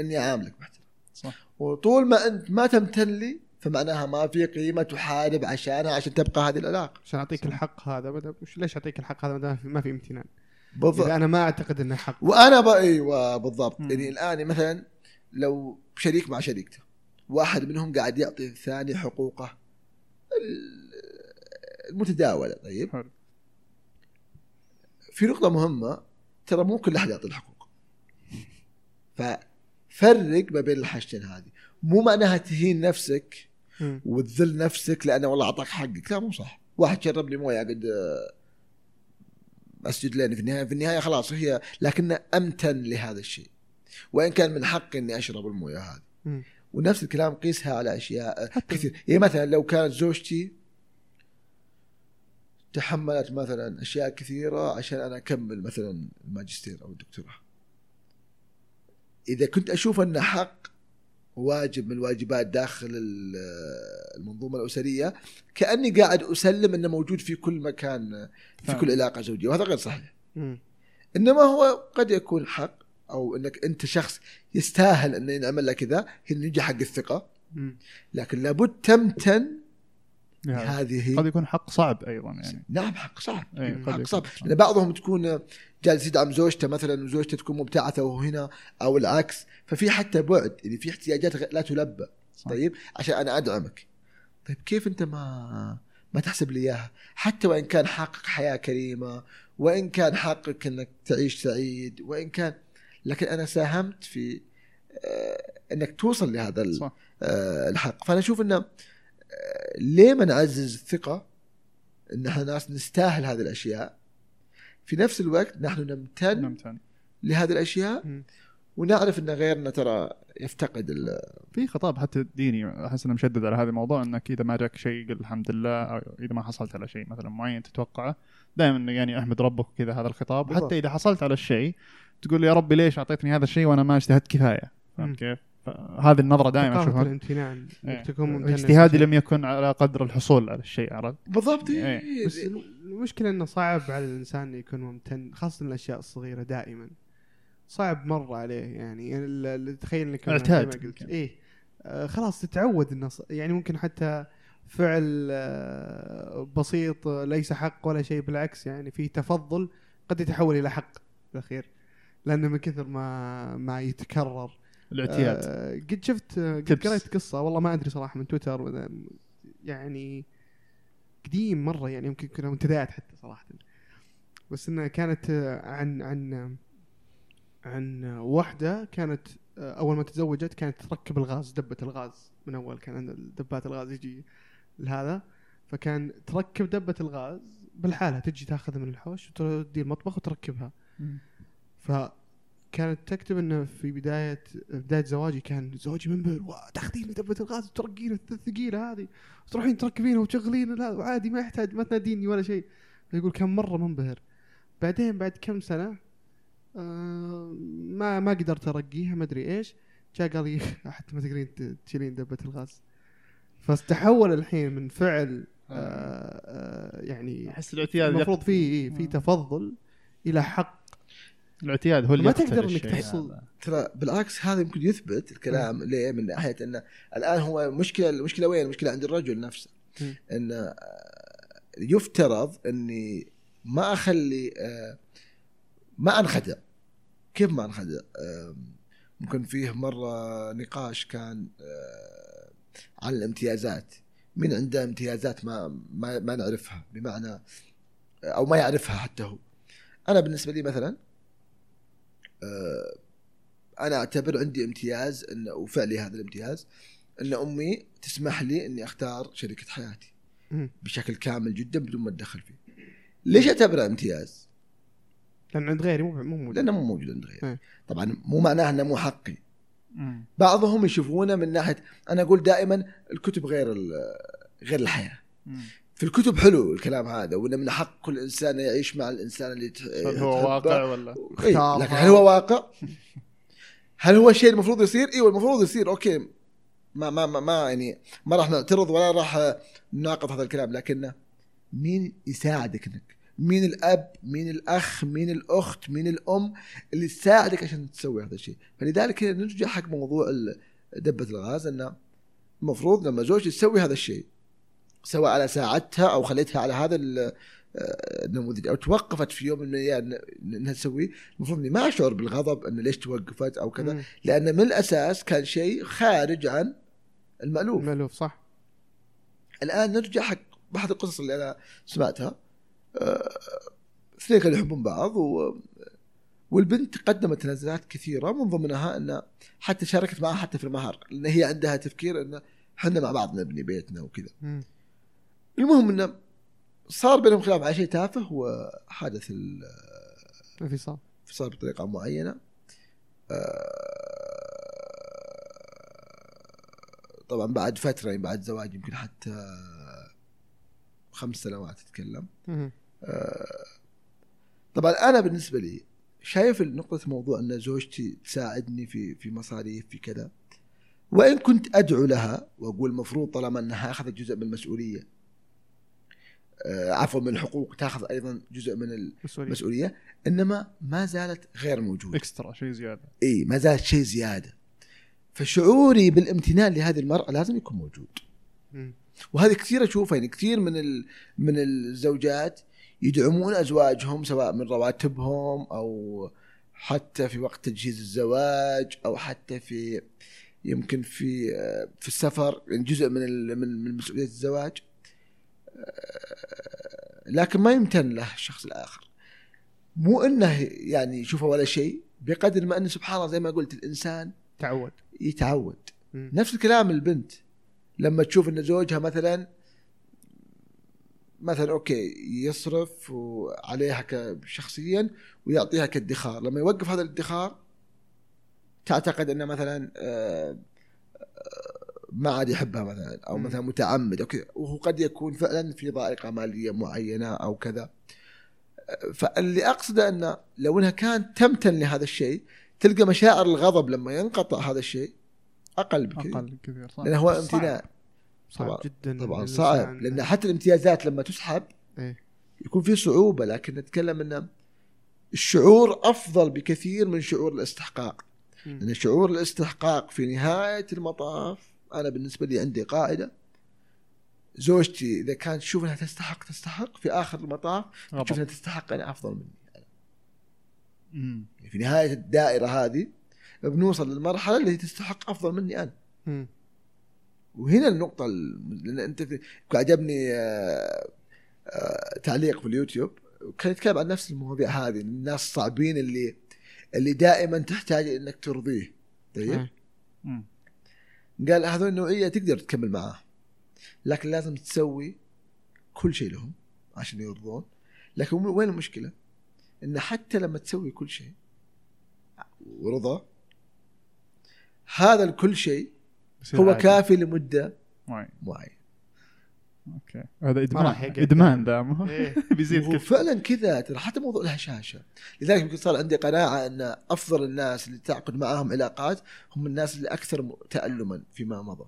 Speaker 2: إني أعاملك باحترام.
Speaker 3: صح.
Speaker 2: وطول ما أنت ما تمتن لي فمعناها ما في قيمة تحارب عشانها عشان تبقى هذه العلاقة.
Speaker 1: عشان أعطيك الحق هذا بدأ ليش أعطيك الحق هذا؟ ما ما في امتنان.
Speaker 2: بالضبط.
Speaker 1: أنا ما أعتقد إنه حق.
Speaker 2: وأنا بقى أيوه بالضبط.
Speaker 3: مم.
Speaker 2: يعني الآن مثلا لو شريك مع شريكته واحد منهم قاعد يعطي الثاني حقوقه ال- المتداوله طيب؟
Speaker 3: حلو.
Speaker 2: في نقطة مهمة ترى مو كل أحد يعطي الحقوق. ففرق ما بين الحاجتين هذه. مو معناها تهين نفسك. وتذل نفسك لأنه والله أعطاك حقك. لا مو صح. واحد شرب لي موية قد أسجد لين في النهاية. في النهاية خلاص هي لكن أمتن لهذا الشيء. وإن كان من حقي إني أشرب الموية هذه. ونفس الكلام قيسها على أشياء
Speaker 1: حتى-
Speaker 2: كثير. يعني مثلا لو كانت زوجتي تحملت مثلا أشياء كثيرة عشان أنا أكمل مثلا الماجستير أو الدكتوراه. إذا كنت أشوف انه حق واجب من الواجبات داخل ال- المنظومة الأسرية كأني قاعد أسلم أنه موجود في كل مكان في. كل علاقة زوجية وهذا غير صحيح. إنما هو قد يكون حق أو إنك أنت شخص يستاهل انه ينعمل لك كذا هنا يجي حق
Speaker 1: الثقة.
Speaker 2: لكن لابد تمتن
Speaker 3: يعني
Speaker 2: هذه
Speaker 3: قد يكون حق صعب أيضا يعني
Speaker 2: نعم حق صعب
Speaker 3: قد
Speaker 2: حق صعب. لأن بعضهم تكون جالس يدعم زوجته مثلا وزوجته تكون مبتعثة وهو هنا أو العكس. ففي حتى بعد يعني في احتياجات لا تلبى.
Speaker 3: صح.
Speaker 2: طيب؟ عشان أنا أدعمك. طيب كيف أنت ما ما تحسب لي إياها؟ حتى وإن كان حقق حياة كريمة وإن كان حقق إنك تعيش سعيد وإن كان لكن أنا ساهمت في آه، إنك توصل لهذا
Speaker 3: صح.
Speaker 2: آه، الحق. فأنا أشوف إنه آه، ليه ما نعزز الثقة؟ إن إحنا ناس نستاهل هذه الأشياء. في نفس الوقت نحن نمتن
Speaker 3: نمتن
Speaker 2: لهذه الأشياء
Speaker 1: مم.
Speaker 2: ونعرف إن غيرنا ترى يفتقد ال-
Speaker 3: في خطاب حتى ديني أحس إنه مشدد على هذا الموضوع انك إذا ما جاك شيء قل الحمد لله أو إذا ما حصلت على شيء مثلا معين تتوقعه دائما يعني أحمد ربك وكذا هذا الخطاب
Speaker 1: بالضبط.
Speaker 3: وحتى إذا حصلت على الشيء تقول يا ربي ليش أعطيتني هذا الشيء وأنا ما اجتهدت
Speaker 1: كفاية.
Speaker 3: فهمت كيف؟ هذه النظرة دائما أشوفها
Speaker 1: الامتنان
Speaker 3: إيه.
Speaker 1: تكون
Speaker 3: اجتهادي لم يكن على قدر الحصول على الشيء عرفت؟
Speaker 2: بالضبط
Speaker 3: إيه.
Speaker 2: إيه.
Speaker 1: بس المشكلة إنه صعب على الإنسان يكون ممتن خاصة الأشياء الصغيرة دائما صعب مرة عليه يعني يعني تخيل إنك
Speaker 3: اعتاد
Speaker 1: قلت
Speaker 3: يمكن.
Speaker 1: إيه آه خلاص تتعود إنه يعني ممكن حتى فعل آه بسيط ليس حق ولا شيء بالعكس يعني في تفضل قد يتحول إلى حق بالأخير لأنه من كثر ما ما يتكرر
Speaker 3: الاعتياد
Speaker 1: آه قد شفت آه، قد. قريت قصة والله ما أدري صراحة من تويتر يعني قديم مرة يعني يمكن كنا منتديات حتى صراحة بس إنها كانت آه، عن عن عن واحدة كانت آه، أول ما تزوجت كانت تركب الغاز دبة الغاز من أول كان دبات الغاز يجي لهذا فكان تركب دبة الغاز بالحالة تجي تاخذها من الحوش وتودي المطبخ وتركبها
Speaker 3: مم.
Speaker 1: فكانت تكتب إنه في بداية بداية زواجي كان زوجي منبهر "واو، تاخذين دبة الغاز وترقين الثقيلة هذه تروحين تركبينها وتشغلين لا وعادي ما يحتاج ما تناديني ولا شيء. يقول كان مرة منبهر. بعدين بعد كم سنة آه ما ما قدرت أرقيها ما أدري إيش جاء قال لي حتى ما تقدرين تشيلين دبة الغاز. فاستحول الحين من فعل آه آه. يعني
Speaker 3: أحس الاعتياد
Speaker 1: المفروض
Speaker 3: يقتل-
Speaker 1: في إيه، في
Speaker 3: آه.
Speaker 1: تفضل إلى حق
Speaker 3: الاعتياد هو اللي
Speaker 1: ما تقدر
Speaker 3: الشيء
Speaker 1: تحصل-.
Speaker 2: ترى بالعكس هذا يمكن يثبت الكلام ليه من ناحية إنه الآن هو مشكلة المشكلة وين؟ المشكلة عند الرجل نفسه. انه آه، يفترض إني ما أخلي آه، ما أنخدع كيف ما أنخدع؟ ممكن فيه مرة نقاش كان آه، عن الامتيازات مين عنده امتيازات ما ما, ما نعرفها بمعنى أو ما يعرفها حتى هو أنا بالنسبة لي مثلا أنا أعتبر عندي امتياز ان وفعلي هذا الامتياز إن أمي تسمح لي إني أختار شريكه حياتي. بشكل كامل جدا بدون ما أتدخل فيه. ليش أعتبره امتياز؟
Speaker 1: لأن عند غيري مو مو موجود
Speaker 2: لأنه مو موجود عند غيري.
Speaker 1: إيه.
Speaker 2: طبعا مو معناه إنه مو حقي. بعضهم يشوفونه من ناحية أنا أقول دائما الكتب غير ال- غير
Speaker 3: الحياة.
Speaker 2: في الكتب حلو الكلام هذا وإنه من حق كل إنسان يعيش مع الإنسان اللي تح-
Speaker 3: هل هو. واقع ولا
Speaker 2: إيه،. لكن هل هو واقع؟ هل هو الشيء المفروض يصير؟ أيوه المفروض يصير أوكي ما ما ما, ما يعني ما راح نعترض ولا راح نناقض هذا الكلام لكنه مين يساعدك إنك مين الأب مين الأخ مين الأخت مين الأم اللي تساعدك عشان تسوي هذا الشيء فلذلك نرجع حق موضوع دبة الغاز إنه المفروض لما زوجتي تسوي هذا الشيء سواء على ساعدتها أو خليتها على هذا آه، النموذج. أو توقفت في يوم من الأيام إنها تسويه. المفروض إني ما أشعر بالغضب إنه ليش توقفت أو كذا
Speaker 1: مم.
Speaker 2: لأن من الأساس كان شيء خارج عن المألوف.
Speaker 1: مألوف صح.
Speaker 2: الآن نرجع حق بعض القصص اللي أنا سمعتها. آه، اثنين كانوا يحبون بعض و والبنت قدمت تنازلات كثيرة من ضمنها انه حتى شاركت معها حتى في المهر لأن هي عندها تفكير انه إحنا مع بعض نبني بيتنا وكذا. المهم إنه صار بينهم خلاف على شيء تافه وحدث ال-
Speaker 1: انفصال
Speaker 2: بطريقة معينة. آه، طبعا بعد فترة يعني بعد زواج يمكن حتى خمس سنوات تتكلم. آه، طبعا أنا بالنسبة لي شايف نقطة موضوع إن زوجتي تساعدني في في مصاريف في كذا. وإن كنت أدعو لها وأقول المفروض طالما إنها أخذت جزء من المسؤولية آه، عفوا من الحقوق تاخذ أيضا جزء من المسؤوليه إنما ما زالت غير موجودة.
Speaker 3: اكسترا شيء زيادة.
Speaker 2: إي ما زالت شيء زيادة. فشعوري بالامتنان لهذه المرأة لازم يكون موجود. وهذه كثير أشوفها يعني كثير من ال... من الزوجات يدعمون أزواجهم سواء من رواتبهم أو حتى في وقت تجهيز الزواج أو حتى في يمكن في في السفر يعني جزء من. من مسؤولية الزواج. آه، لكن ما يمتن له الشخص الآخر. مو إنه يعني يشوفه ولا شيء بقدر ما انه سبحان الله زي ما قلت الإنسان
Speaker 1: تعود
Speaker 2: يتعود.
Speaker 1: مم.
Speaker 2: نفس الكلام البنت. لما تشوف إن زوجها مثلا مثلا أوكي يصرف عليها شخصيا ويعطيها كادخار. لما يوقف هذا الادخار تعتقد إنه مثلا آه، آه، ما عاد يحبها مثلا
Speaker 1: أو.
Speaker 2: مثلا متعمد أو كذا وهو قد يكون فعلا في ضائقة مالية معينة أو كذا فاللي أقصده أنه لو إنها كانت تمتن لهذا الشيء تلقى مشاعر الغضب لما ينقطع هذا الشيء أقل بكثير
Speaker 3: أقل كثير صح
Speaker 2: لأنه هو
Speaker 1: صعب.
Speaker 2: امتنان
Speaker 1: صعب
Speaker 2: طبعاً-
Speaker 1: جدا
Speaker 2: طبعا صعب لأن حتى الامتيازات لما تسحب
Speaker 1: إيه.
Speaker 2: يكون في صعوبة لكن نتكلم إن الشعور أفضل بكثير من شعور الاستحقاق. لأن شعور الاستحقاق في نهاية المطاف أنا بالنسبة لي عندي قاعدة زوجتي إذا كانت تشوف إنها تستحق تستحق في آخر المطاف. تشوف إنها تستحق أنا أفضل مني
Speaker 3: مم.
Speaker 2: يعني في نهاية الدائرة هذه بنوصل للمرحلة اللي تستحق أفضل مني أنا
Speaker 1: مم.
Speaker 2: وهنا النقطة ال- لأن أنت في- عجبني آه، آه، تعليق في اليوتيوب كان يتكلم عن نفس المواضيع هذه الناس الصعبين اللي اللي دائما تحتاج إنك ترضيه طيب.
Speaker 3: مم.
Speaker 2: قال هذول النوعية تقدر تكمل معاه لكن لازم تسوي كل شيء لهم عشان يرضون لكن وين المشكلة؟ إن حتى لما تسوي كل شيء ورضا هذا الكل شيء هو
Speaker 3: عادي.
Speaker 2: كافي لمدة
Speaker 3: معين. okay. هذا
Speaker 1: إدمان.
Speaker 3: إدمان ذا
Speaker 1: إيه.
Speaker 3: بيزيد
Speaker 2: هو فعلا كذا ترى حتى موضوع الهشاشه لذلك يمكن صار عندي قناعة إن أفضل الناس اللي تعقد معاهم علاقات هم الناس اللي أكثر تالما فيما مضى.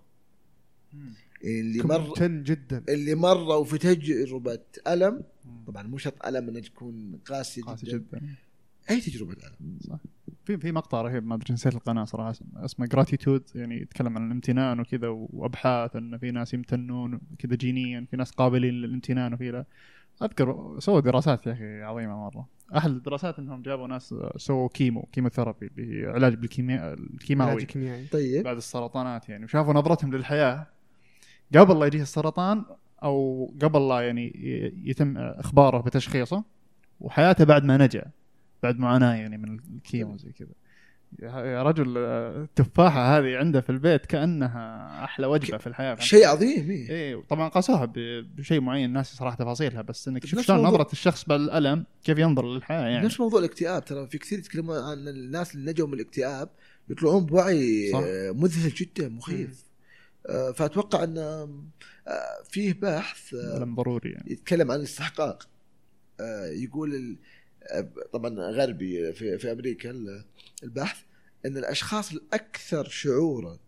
Speaker 2: اللي مر
Speaker 1: جدا.
Speaker 2: اللي مروا في تجربة ألم. طبعا مو شرط ألم إنها تكون قاسية
Speaker 3: قاسي
Speaker 2: جدا,
Speaker 3: جدا.
Speaker 2: أي تجربة ألم.
Speaker 3: في في مقطع رهيب ما أدري نسيت القناة صراحة اسمه- جراتيتود يعني يتكلم عن الامتنان وكذا وأبحاث إن في ناس يمتنون كذا جينيا في ناس قابلين للامتنان وفي لا أذكر سووا دراسات يا أخي عظيمة مرة. أحد الدراسات إنهم جابوا ناس سووا chemo chemotherapy اللي هي علاج بالكيمياء
Speaker 1: علاج
Speaker 3: الكيماوي
Speaker 1: كيميائي.
Speaker 2: طيب.
Speaker 3: بعد السرطانات يعني. وشافوا نظرتهم للحياة. قبل لا يجيه السرطان أو قبل لا يعني يتم إخباره بتشخيصه وحياته بعد ما نجا. بعد معاناه يعني من ال chemo زي كذا. يا رجل التفاحه هذه عنده في البيت كأنها أحلى وجبة في الحياة.
Speaker 2: شيء عظيم إيه.
Speaker 3: إيه طبعا قاسوها بشيء معين الناس صراحة تفاصيلها بس إنك
Speaker 2: نفس
Speaker 3: شلون نظرة الشخص بعد الالم كيف ينظر للحياة يعني.
Speaker 2: نفس موضوع الاكتئاب ترى في كثير يتكلمون عن الناس اللي نجوا من الاكتئاب يطلعون بوعي
Speaker 3: صح.
Speaker 2: آه، مذهل جدا مخيف. آه، فأتوقع إن آه، فيه بحث
Speaker 3: ضروري يعني.
Speaker 2: يتكلم عن الاستحقاق. يقول ال- طبعا غربي في في أمريكا ال- البحث إن الأشخاص الأكثر شعورا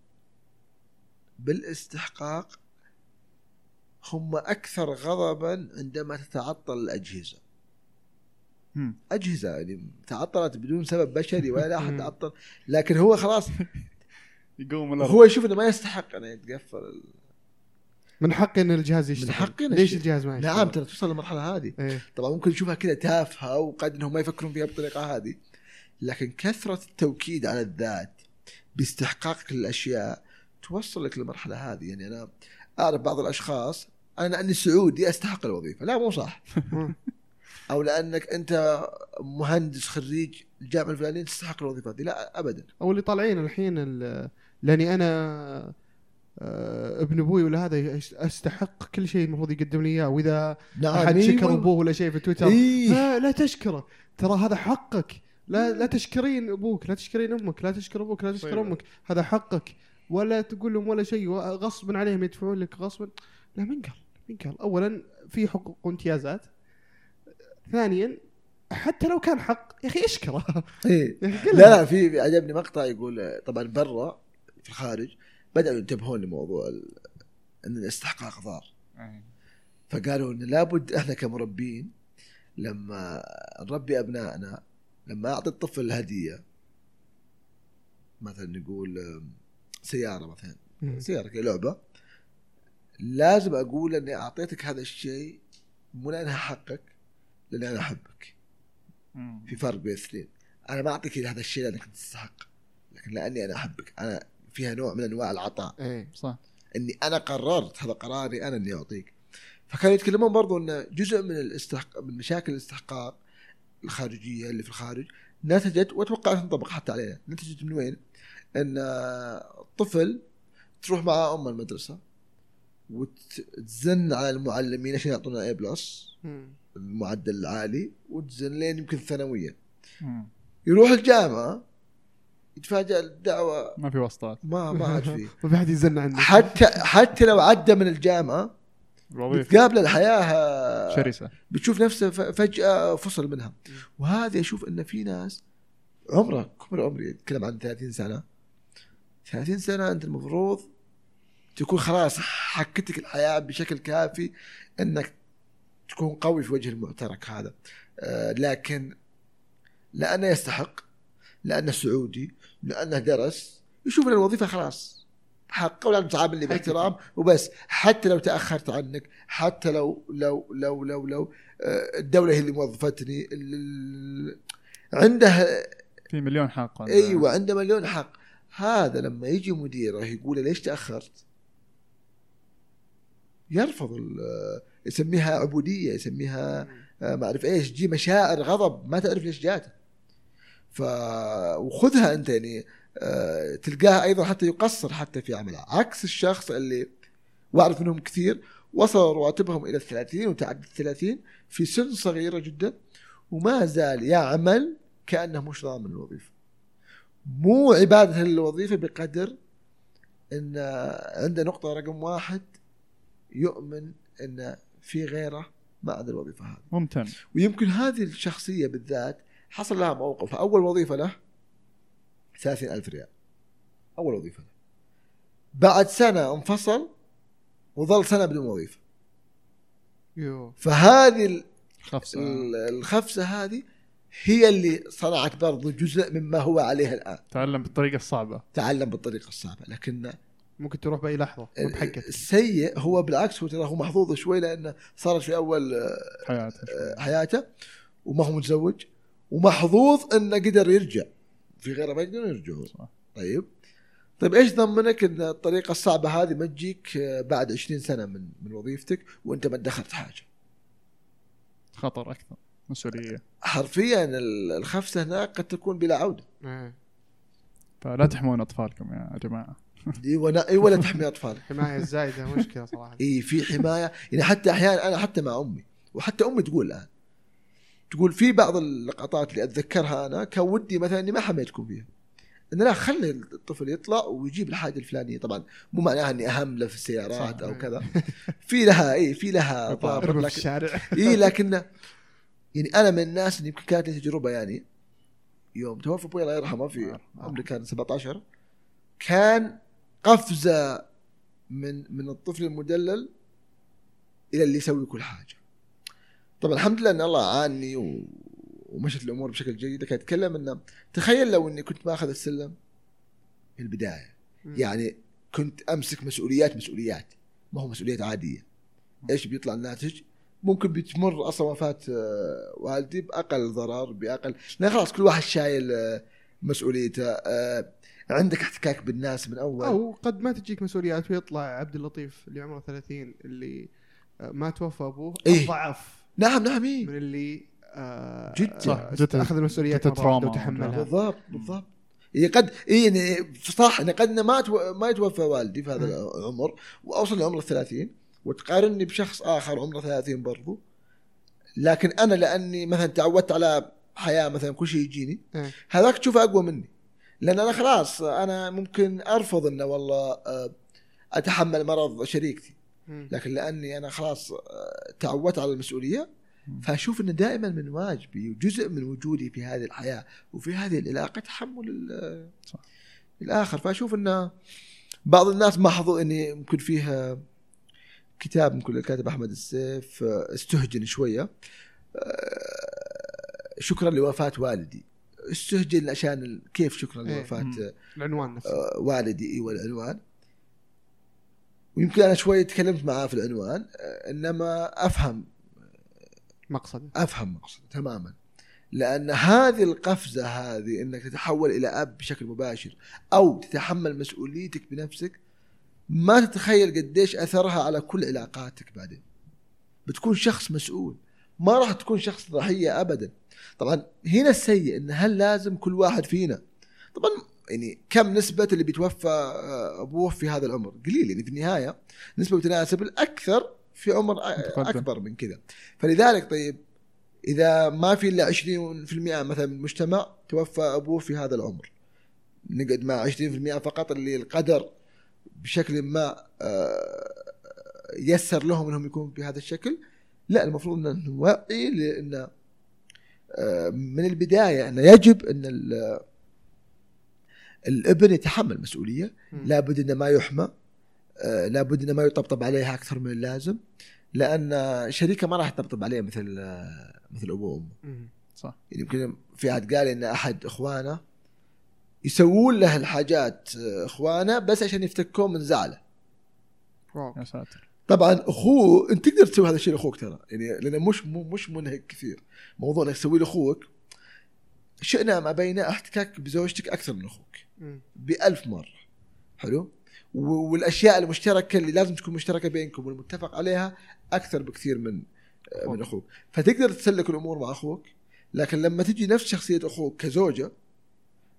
Speaker 2: بالاستحقاق هم أكثر غضبا عندما تتعطل
Speaker 3: الأجهزة.
Speaker 2: أجهزة يعني تعطلت بدون سبب بشري ولا احد. تعطل لكن هو خلاص
Speaker 3: يقوم.
Speaker 2: هو يشوف إنه ما يستحق انه يتقفل
Speaker 1: من حقي إن الجهاز يشتغل.
Speaker 2: من إن
Speaker 1: ليش الجهاز ما يشتغل؟
Speaker 2: نعم ترى توصل للمرحلة هذه.
Speaker 1: إيه.
Speaker 2: طبعا ممكن نشوفها كذا تافهة وقد إنهم ما يفكرون فيها بالطريقة هذه. لكن كثرة التوكيد على الذات باستحقاقك للاشياء توصل لك للمرحلة هذه. يعني أنا أعرف بعض الأشخاص أنا لأني سعودي أستحق الوظيفة. لا مو صح. أو لأنك أنت مهندس خريج الجامعة الفلانية تستحق الوظيفة هذه. لا ابدا.
Speaker 1: أو اللي طالعين الحين ال- لأني أنا ابن أبوي ولا هذا أستحق كل شيء المفروض يقدم لي
Speaker 2: إياه
Speaker 1: وإذا
Speaker 2: أحد
Speaker 1: شكر. أبوه ولا شيء في تويتر.
Speaker 2: إيه.
Speaker 1: لا لا تشكره. ترى هذا حقك. لا لا تشكرين أبوك لا تشكرين أمك لا تشكر أبوك لا تشكر
Speaker 3: طيب.
Speaker 1: أمك. هذا حقك. ولا تقول لهم ولا شيء غصبا عليهم يدفعون لك غصبا. لا من قال من قال اولا في حقوق وامتيازات. ثانيا حتى لو كان حق يا أخي أشكره.
Speaker 2: إيه. لا لا في في عجبني مقطع يقول طبعا برا في الخارج بدأوا ينتبهون لموضوع ال- إن الاستحقاق ضار. فقالوا إن لابد إحنا كمربين لما نربي أبنائنا لما أعطي الطفل هديه مثلا نقول سيارة مثلا. سيارة كذا لعبة لازم أقول إني أعطيتك هذا الشيء مو لأنها حقك لاني أنا احبك. في فرق بين الاثنين أنا ما أعطيك هذا الشيء لأنك تستحق لكن لأني أنا أحبك أنا فيها نوع من أنواع العطاء
Speaker 1: إيه
Speaker 3: صح
Speaker 2: إني أنا قررت هذا قراري أنا اني أعطيك فكانوا يتكلمون برضو إن جزء من الاستحق... من مشاكل الاستحقاق الخارجية اللي في الخارج نتجت وأتوقع تنطبق حتى علينا نتجت من وين؟ إن الطفل تروح مع أم المدرسة وتزن على المعلمين عشان يعطونا اي بلس. المعدل العالي وتزن لين يمكن الثانويه. يروح الجامعة يتفاجأ الدعوة.
Speaker 3: ما في واسطات.
Speaker 2: ما ما عاد فيه
Speaker 1: ما في حد يزن عنك
Speaker 2: حتى حتى لو عدى من الجامعة
Speaker 3: الوظيفه
Speaker 2: بتقابل الحياة
Speaker 3: شرسة.
Speaker 2: بتشوف نفسه ف- فجأة فصل منها. وهذا أشوف إن في ناس عمره كبر عمري يتكلم عن 30 سنة. 30 سنة أنت المفروض تكون خلاص حكتك الحياة بشكل كافي إنك تكون قوي في وجه المعترك هذا. آه لكن لأنه يستحق لأنه سعودي لأنه درس يشوف إن الوظيفة خلاص. حقه ولا تعاملني باحترام وبس. حتى لو تأخرت عنك حتى لو لو لو لو لو آه، الدولة هي اللي موظفتني عنده
Speaker 3: في مليون حق
Speaker 2: أيوه عنده مليون حق. هذا لما يجي مديره يقول ليش تأخرت؟ يرفض يسميها عبودية يسميها آه، ما أعرف إيش تجي مشاعر غضب ما تعرف ليش جاته. ف وخذها انت يعني آه، تلقاه أيضا حتى يقصر حتى في عمله عكس الشخص اللي واعرف منهم كثير وصلوا رواتبهم إلى الثلاثين وتعدى الثلاثين في سن صغيرة جدا وما زال يعمل كأنه مش ضامن الوظيفة. مو عبادة للوظيفة بقدر إن عنده نقطة رقم واحد يؤمن إن في غيره ما عنده الوظيفة هذه.
Speaker 3: ممتن
Speaker 2: ويمكن هذه الشخصية بالذات حصل لها موقف. أول وظيفة له ثلاثين ألف ريال. أول وظيفة له. بعد سنة انفصل وظل سنة بدون وظيفة.
Speaker 1: يو.
Speaker 2: فهذه ال-
Speaker 3: خفصة.
Speaker 2: ال- الخفسة هذه هي اللي صنعت برضو جزء مما هو عليه الآن.
Speaker 3: تعلم بالطريقة الصعبة.
Speaker 2: تعلم بالطريقة الصعبة لكن
Speaker 1: ممكن تروح بأي لحظة مو بحقك.
Speaker 2: السيء هو بالعكس هو ترى هو محظوظ شوي لأنه صارت في أول آه،
Speaker 3: حياته.
Speaker 2: حياته وما هو متزوج. ومحظوظ إنه قدر يرجع. في غيره ما يقدرون يرجعون.
Speaker 3: صح.
Speaker 2: طيب. طيب إيش ضمنك إن الطريقة الصعبة هذه ما تجيك بعد 20 سنة من من وظيفتك وأنت ما ادخرت حاجة؟
Speaker 3: خطر أكثر مسؤولية.
Speaker 2: حرفيا ال- الخفسة هناك قد تكون بلا عودة.
Speaker 1: إيه.
Speaker 3: فلا تحمون أطفالكم يا جماعة.
Speaker 2: إي ولا إي ولا تحمي أطفالك.
Speaker 1: الحمايه الزايده مشكلة صراحة.
Speaker 2: إي في حماية. يعني حتى أحيانا أنا حتى مع أمي وحتى أمي تقول الآن تقول في بعض اللقطات اللي أتذكرها أنا كان ودي مثلا إني ما حميتكم فيها. إن لا خلي الطفل يطلع ويجيب الحاجة الفلانية. طبعا مو معناها إني أهم له في السيارات. أو كذا. في لها إي في لها
Speaker 1: في
Speaker 2: لكن
Speaker 1: الشارع.
Speaker 2: إي لكن يعني أنا من الناس اللي يمكن كانت لي تجربة يعني يوم توفى أبوي الله يرحمه في عمري كان 17 كان قفزة من من الطفل المدلل إلى اللي يسوي كل حاجة. طبعا الحمد لله إن الله عاني و... ومشت الأمور بشكل جيد لكن اتكلم إنه تخيل لو إني كنت ماخذ السلم في البداية
Speaker 1: مم.
Speaker 2: يعني كنت أمسك مسؤوليات مسؤوليات ما هو مسؤوليات عادية إيش بيطلع الناتج؟ ممكن بتمر أصلا وفاة آه، والدي بأقل ضرر بأقل لأن خلاص كل واحد شايل آه، مسؤوليته آه، عندك احتكاك بالناس من أول
Speaker 1: أو قد ما تجيك مسؤوليات ويطلع عبد اللطيف اللي عمره 30 اللي ما توفى أبوه
Speaker 2: إيه.
Speaker 1: أضعف
Speaker 2: نعم نعم إيه.
Speaker 1: من اللي آه،
Speaker 2: جدا.
Speaker 3: صح،
Speaker 1: آه،
Speaker 3: جدا.
Speaker 1: أخذ المسؤوليات وتحملها
Speaker 2: بالضبط بالضبط يعني قد إيه يعني صح يعني قد ما تو... ما يتوفى والدي في هذا العمر وأوصل لعمر الثلاثين وتقارني بشخص آخر عمره 30 برضو لكن أنا لأني مثلا تعودت على حياة مثلا كل شيء يجيني
Speaker 1: إيه.
Speaker 2: هذاك تشوفه أقوى مني لأن أنا خلاص أنا ممكن أرفض إنه والله آه، أتحمل مرض شريكتي. لكن لاني أنا خلاص آه، تعودت على المسؤوليه فاشوف إنه دائما من واجبي وجزء من وجودي في هذه الحياة وفي هذه العلاقة تحمل
Speaker 3: صح.
Speaker 2: الآخر. فأشوف انه بعض الناس لاحظوا إني ممكن فيها كتاب ممكن الكاتب أحمد السيف آه، استهجن شوية. آه، شكرا لوفاة والدي. استهجن عشان كيف شكرا
Speaker 1: إيه.
Speaker 2: لوفاة؟
Speaker 1: العنوان نفسه.
Speaker 2: والدي أيوه العنوان ويمكن أنا شوي تكلمت معاه في العنوان آه، إنما أفهم
Speaker 1: مقصد
Speaker 2: أفهم مقصد تماما. لأن هذه القفزة هذه إنك تتحول إلى أب بشكل مباشر أو تتحمل مسؤوليتك بنفسك ما تتخيل قديش أثرها على كل علاقاتك بعدين. بتكون شخص مسؤول. ما راح تكون شخص ضحية ابدا. طبعا هنا السيء إن هل لازم كل واحد فينا؟ طبعا يعني كم نسبة اللي بيتوفى آه، أبوه في هذا العمر؟ قليل يعني في النهاية نسبة بتناسب الاكثر في عمر
Speaker 3: متقدم.
Speaker 2: أكبر من كذا فلذلك طيب إذا ما في إلا 20% مثلا من المجتمع توفى أبوه في هذا العمر نقعد مع 20% فقط اللي القدر بشكل ما آه، يسر لهم إنهم يكونوا بهذا الشكل لا المفروض إن نوعي لأن آه، من البداية انه يجب إن الابن يتحمل
Speaker 1: مسؤولية.
Speaker 2: لابد إنه ما يحمى آه، لابد إنه ما يطبطب عليها أكثر من اللازم لأن شريكة ما راح تطبطب عليه مثل آه، مثل أبوه
Speaker 1: وأمه.
Speaker 3: صح
Speaker 2: يعني يمكن في أحد قال إن أحد إخوانه يسوون له الحاجات آه، إخوانه بس عشان يفتكون من زعله.
Speaker 3: يا ساتر
Speaker 2: طبعا أخوه أنت تقدر تسوي هذا الشيء لأخوك ترى يعني لأنه مش مو- مش منهك كثير موضوع إنك تسوي لأخوك شئنا ما بين احتكاك بزوجتك أكثر من
Speaker 1: أخوك.
Speaker 2: بألف مرة حلو والاشياء المشتركة اللي لازم تكون مشتركة بينكم والمتفق عليها أكثر بكثير من آه، من أخوك فتقدر تسلك الأمور مع أخوك لكن لما تجي نفس شخصية أخوك كزوجة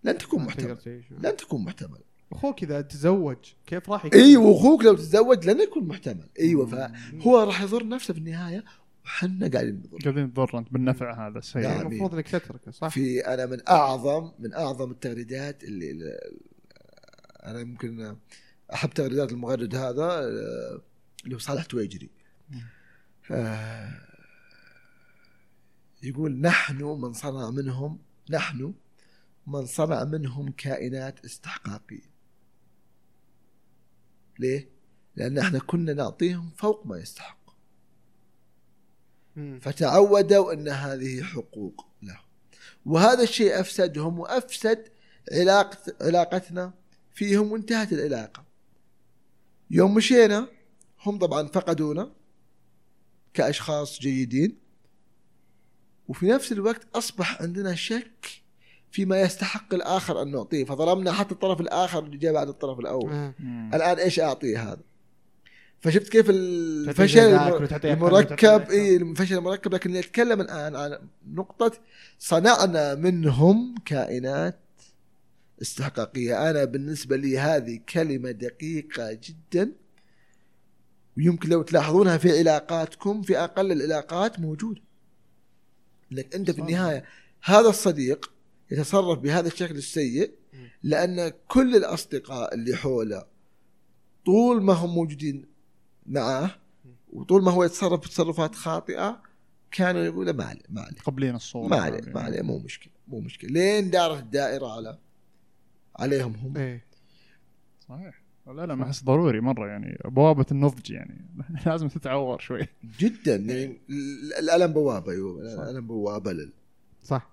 Speaker 2: لن تكون محتمل. لن تكون محتمل
Speaker 1: أخوك إذا تزوج كيف راح يكون؟
Speaker 2: أيوه وأخوك لو تتزوج لن يكون محتمل
Speaker 3: إيوه.
Speaker 2: فهو راح يضر نفسه في النهاية وحنا قاعدين نضر
Speaker 3: قاعدين تضر انت بالنفع هذا السيء
Speaker 2: نعم.
Speaker 1: المفروض إنك تتركه صح؟
Speaker 2: في أنا من أعظم من أعظم التغريدات اللي اللي- أنا يمكن أحب تغريدات المغرد هذا آه، اللي هو صالح تويجري آه، يقول نحن من صنع منهم نحن من صنع منهم كائنات استحقاقية ليه؟ لأن إحنا كنا نعطيهم فوق ما يستحق. فتعودوا أن هذه حقوق له. وهذا الشيء افسدهم وافسد علاقة علاقتنا فيهم وانتهت العلاقة. يوم مشينا هم طبعا فقدونا كأشخاص جيدين وفي نفس الوقت أصبح عندنا شك فيما يستحق الآخر أن نعطيه. فظلمنا حتى الطرف الآخر اللي جاء بعد الطرف
Speaker 3: الأول.
Speaker 2: الآن إيش أعطيه هذا؟ فشفت كيف الفشل المركب اي الفشل المركب. لكن نتكلم الآن عن نقطة صنعنا منهم كائنات استحقاقية. أنا بالنسبة لي هذه كلمة دقيقة جدا. ويمكن لو تلاحظونها في علاقاتكم في أقل العلاقات موجودة. انك أنت في. النهاية هذا الصديق يتصرف بهذا الشكل السيء. لأن كل الأصدقاء اللي حوله طول ما هم موجودين معاه وطول ما هو يتصرف بتصرفات خاطئة كانوا يقولوا ما عليه ما عليه.
Speaker 3: قبلين الصورة.
Speaker 2: ما عليه ما عليه مو مشكلة مو مشكلة. لين دارت الدائرة على عليهم هم.
Speaker 1: إيه.
Speaker 3: صحيح. لا لا ما أحس ضروري مرة يعني. بوابة النضج يعني. لازم تتعور شوي.
Speaker 2: جدا. يعني ال- الألم بوابة أيوه
Speaker 3: صح.
Speaker 2: الألم بوابة لل
Speaker 1: صح.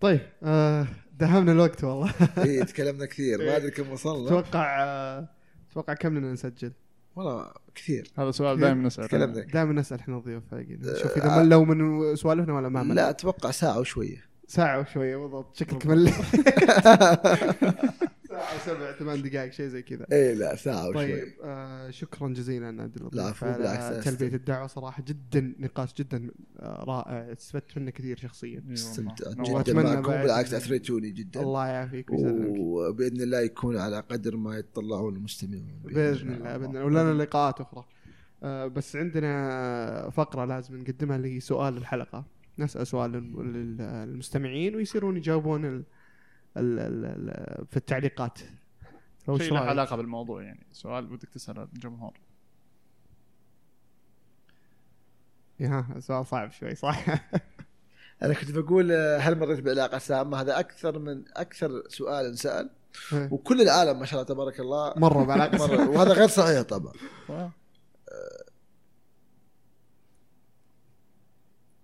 Speaker 1: طيب آه دهمنا الوقت والله.
Speaker 2: اي تكلمنا كثير. ما أدري كم وصلنا.
Speaker 1: أتوقع آه أتوقع كم لنا نسجل؟
Speaker 2: والله كثير.
Speaker 3: هذا سؤال. دائما
Speaker 2: نسأل.
Speaker 1: دائما نسأل إحنا الضيوف
Speaker 2: آه،
Speaker 1: إذا ملوا من سوالفنا ولا ما ملوا؟
Speaker 2: لا أتوقع ساعة وشوية.
Speaker 1: ساعة وشوية بالضبط. شكلك ملي. وسبع ثمان دقائق شيء زي كذا.
Speaker 2: اي لا ساعة وشويه
Speaker 1: طيب آه شكرا جزيلا عبد اللطيف.
Speaker 2: العفو،
Speaker 1: على
Speaker 2: بالعكس،
Speaker 1: تلبية الدعوة صراحة جدا نقاش جدا آه رائع. استفدت منه كثير شخصيا.
Speaker 2: استمتعت. جدا معكم. بالعكس أثريتوني جدا.
Speaker 1: الله يعافيك ويسلمك
Speaker 2: وبإذن الله يكون على قدر ما يتطلعون المستمعون
Speaker 1: بإذن الله بإذن الله. ولنا لقاءات أخرى. آه بس عندنا فقرة لازم نقدمها اللي هي سؤال الحلقة. نسأل سؤال لل- للمستمعين ويصيرون يجاوبون في التعليقات.
Speaker 3: شيء له؟ علاقة بالموضوع يعني. سؤال بدك تسأله الجمهور
Speaker 1: ها سؤال صعب شوي صح؟
Speaker 2: أنا كنت بقول آه، هل مريت بعلاقة سامة؟ هذا أكثر من أكثر سؤال انسأل. وكل العالم ما شاء الله تبارك الله.
Speaker 1: مرة بعلاقة
Speaker 2: مرة. وهذا غير صحيح طبعا.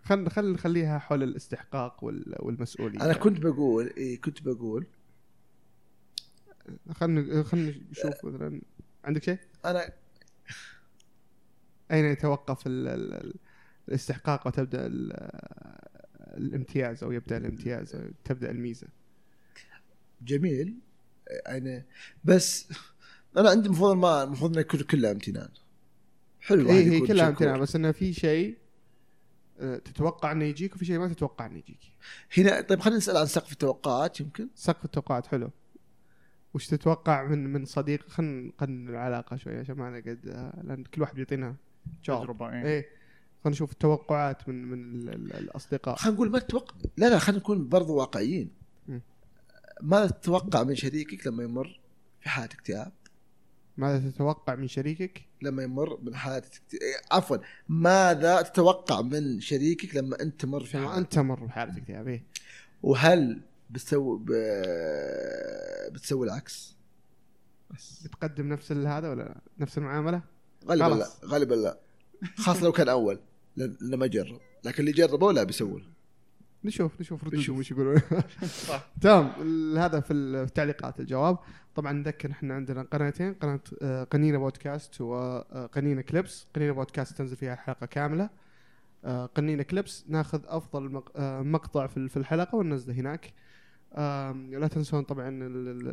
Speaker 1: خل خل نخليها حول الاستحقاق وال- والمسؤولية.
Speaker 2: أنا كنت بقول اي كنت بقول.
Speaker 1: خلنا خلنا نشوف مثلا. عندك شيء؟
Speaker 2: أنا
Speaker 1: أين يتوقف ال ال ال الاستحقاق وتبدأ ال- الامتياز أو يبدأ الامتياز أو تبدأ الميزة؟
Speaker 2: جميل. أنا بس أنا عندي المفروض ما المفروض إنه يكون كله امتنان. حلو
Speaker 1: اي هي
Speaker 2: يكون
Speaker 1: كلها
Speaker 2: شكور.
Speaker 1: امتناع بس إنه في شيء تتوقع إنه يجيك وفي شيء ما تتوقع إنه يجيك.
Speaker 2: هنا طيب خلينا نسأل عن سقف التوقعات يمكن.
Speaker 1: سقف التوقعات حلو. وش تتوقع من من صديق؟ خلينا نقنن العلاقة شوي عشان ما نقعد آه، لأن كل واحد بيعطينا
Speaker 3: تجربة إيه.
Speaker 1: إيه. خلينا نشوف التوقعات من من ال- ال- الأصدقاء.
Speaker 2: خلينا نقول ما تتوقع لا لا خلينا نكون برضو واقعيين.
Speaker 1: مم.
Speaker 2: ماذا تتوقع من شريكك لما يمر في حالة اكتئاب
Speaker 1: ماذا تتوقع من شريكك؟
Speaker 2: لما يمر من حالة اكتئاب عفوا ماذا تتوقع من شريكك لما أنت تمر في حالة
Speaker 1: أنت تمر بحاله اكتئاب
Speaker 2: وهل بتسوي ب... بتسوي العكس؟ بس.
Speaker 1: بتقدم نفس هذا ولا لا؟ نفس المعاملة؟
Speaker 2: غالبا لا. غالبا لا. خاصة لو كان أول لأنه ما جرب لكن اللي جربه لا بيسوي
Speaker 1: نشوف نشوف ردودهم
Speaker 2: نشوف.
Speaker 1: وش يقولون. تمام هذا في ال- في التعليقات الجواب. طبعا نذكر إحنا عندنا قناتين قناة آه، قنينة بودكاست وقنينه كليبس. قنينة بودكاست تنزل فيها حلقه كاملة. آه، قنينة clips ناخذ أفضل مق- آه، مقطع في ال- في الحلقة وننزله هناك. لا تنسون طبعا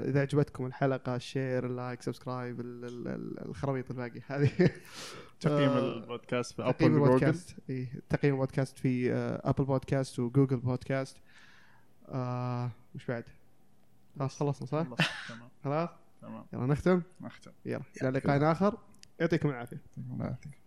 Speaker 1: إذا عجبتكم الحلقة ال share ال like subscribe ال- ال- ال- الخرابيط الباقي هذه.
Speaker 3: تقييم
Speaker 1: آه،
Speaker 3: البودكاست في Apple
Speaker 1: تقييم البودكاست اي تقييم البودكاست في Apple Podcast و Google Podcast وش بعد؟ خلاص خلصنا صح؟ خلاص؟
Speaker 3: تمام.
Speaker 1: يلا نختم؟
Speaker 3: نختم.
Speaker 1: يلا إلى لقاء آخر. يعطيكم العافية.
Speaker 3: الله يعافيك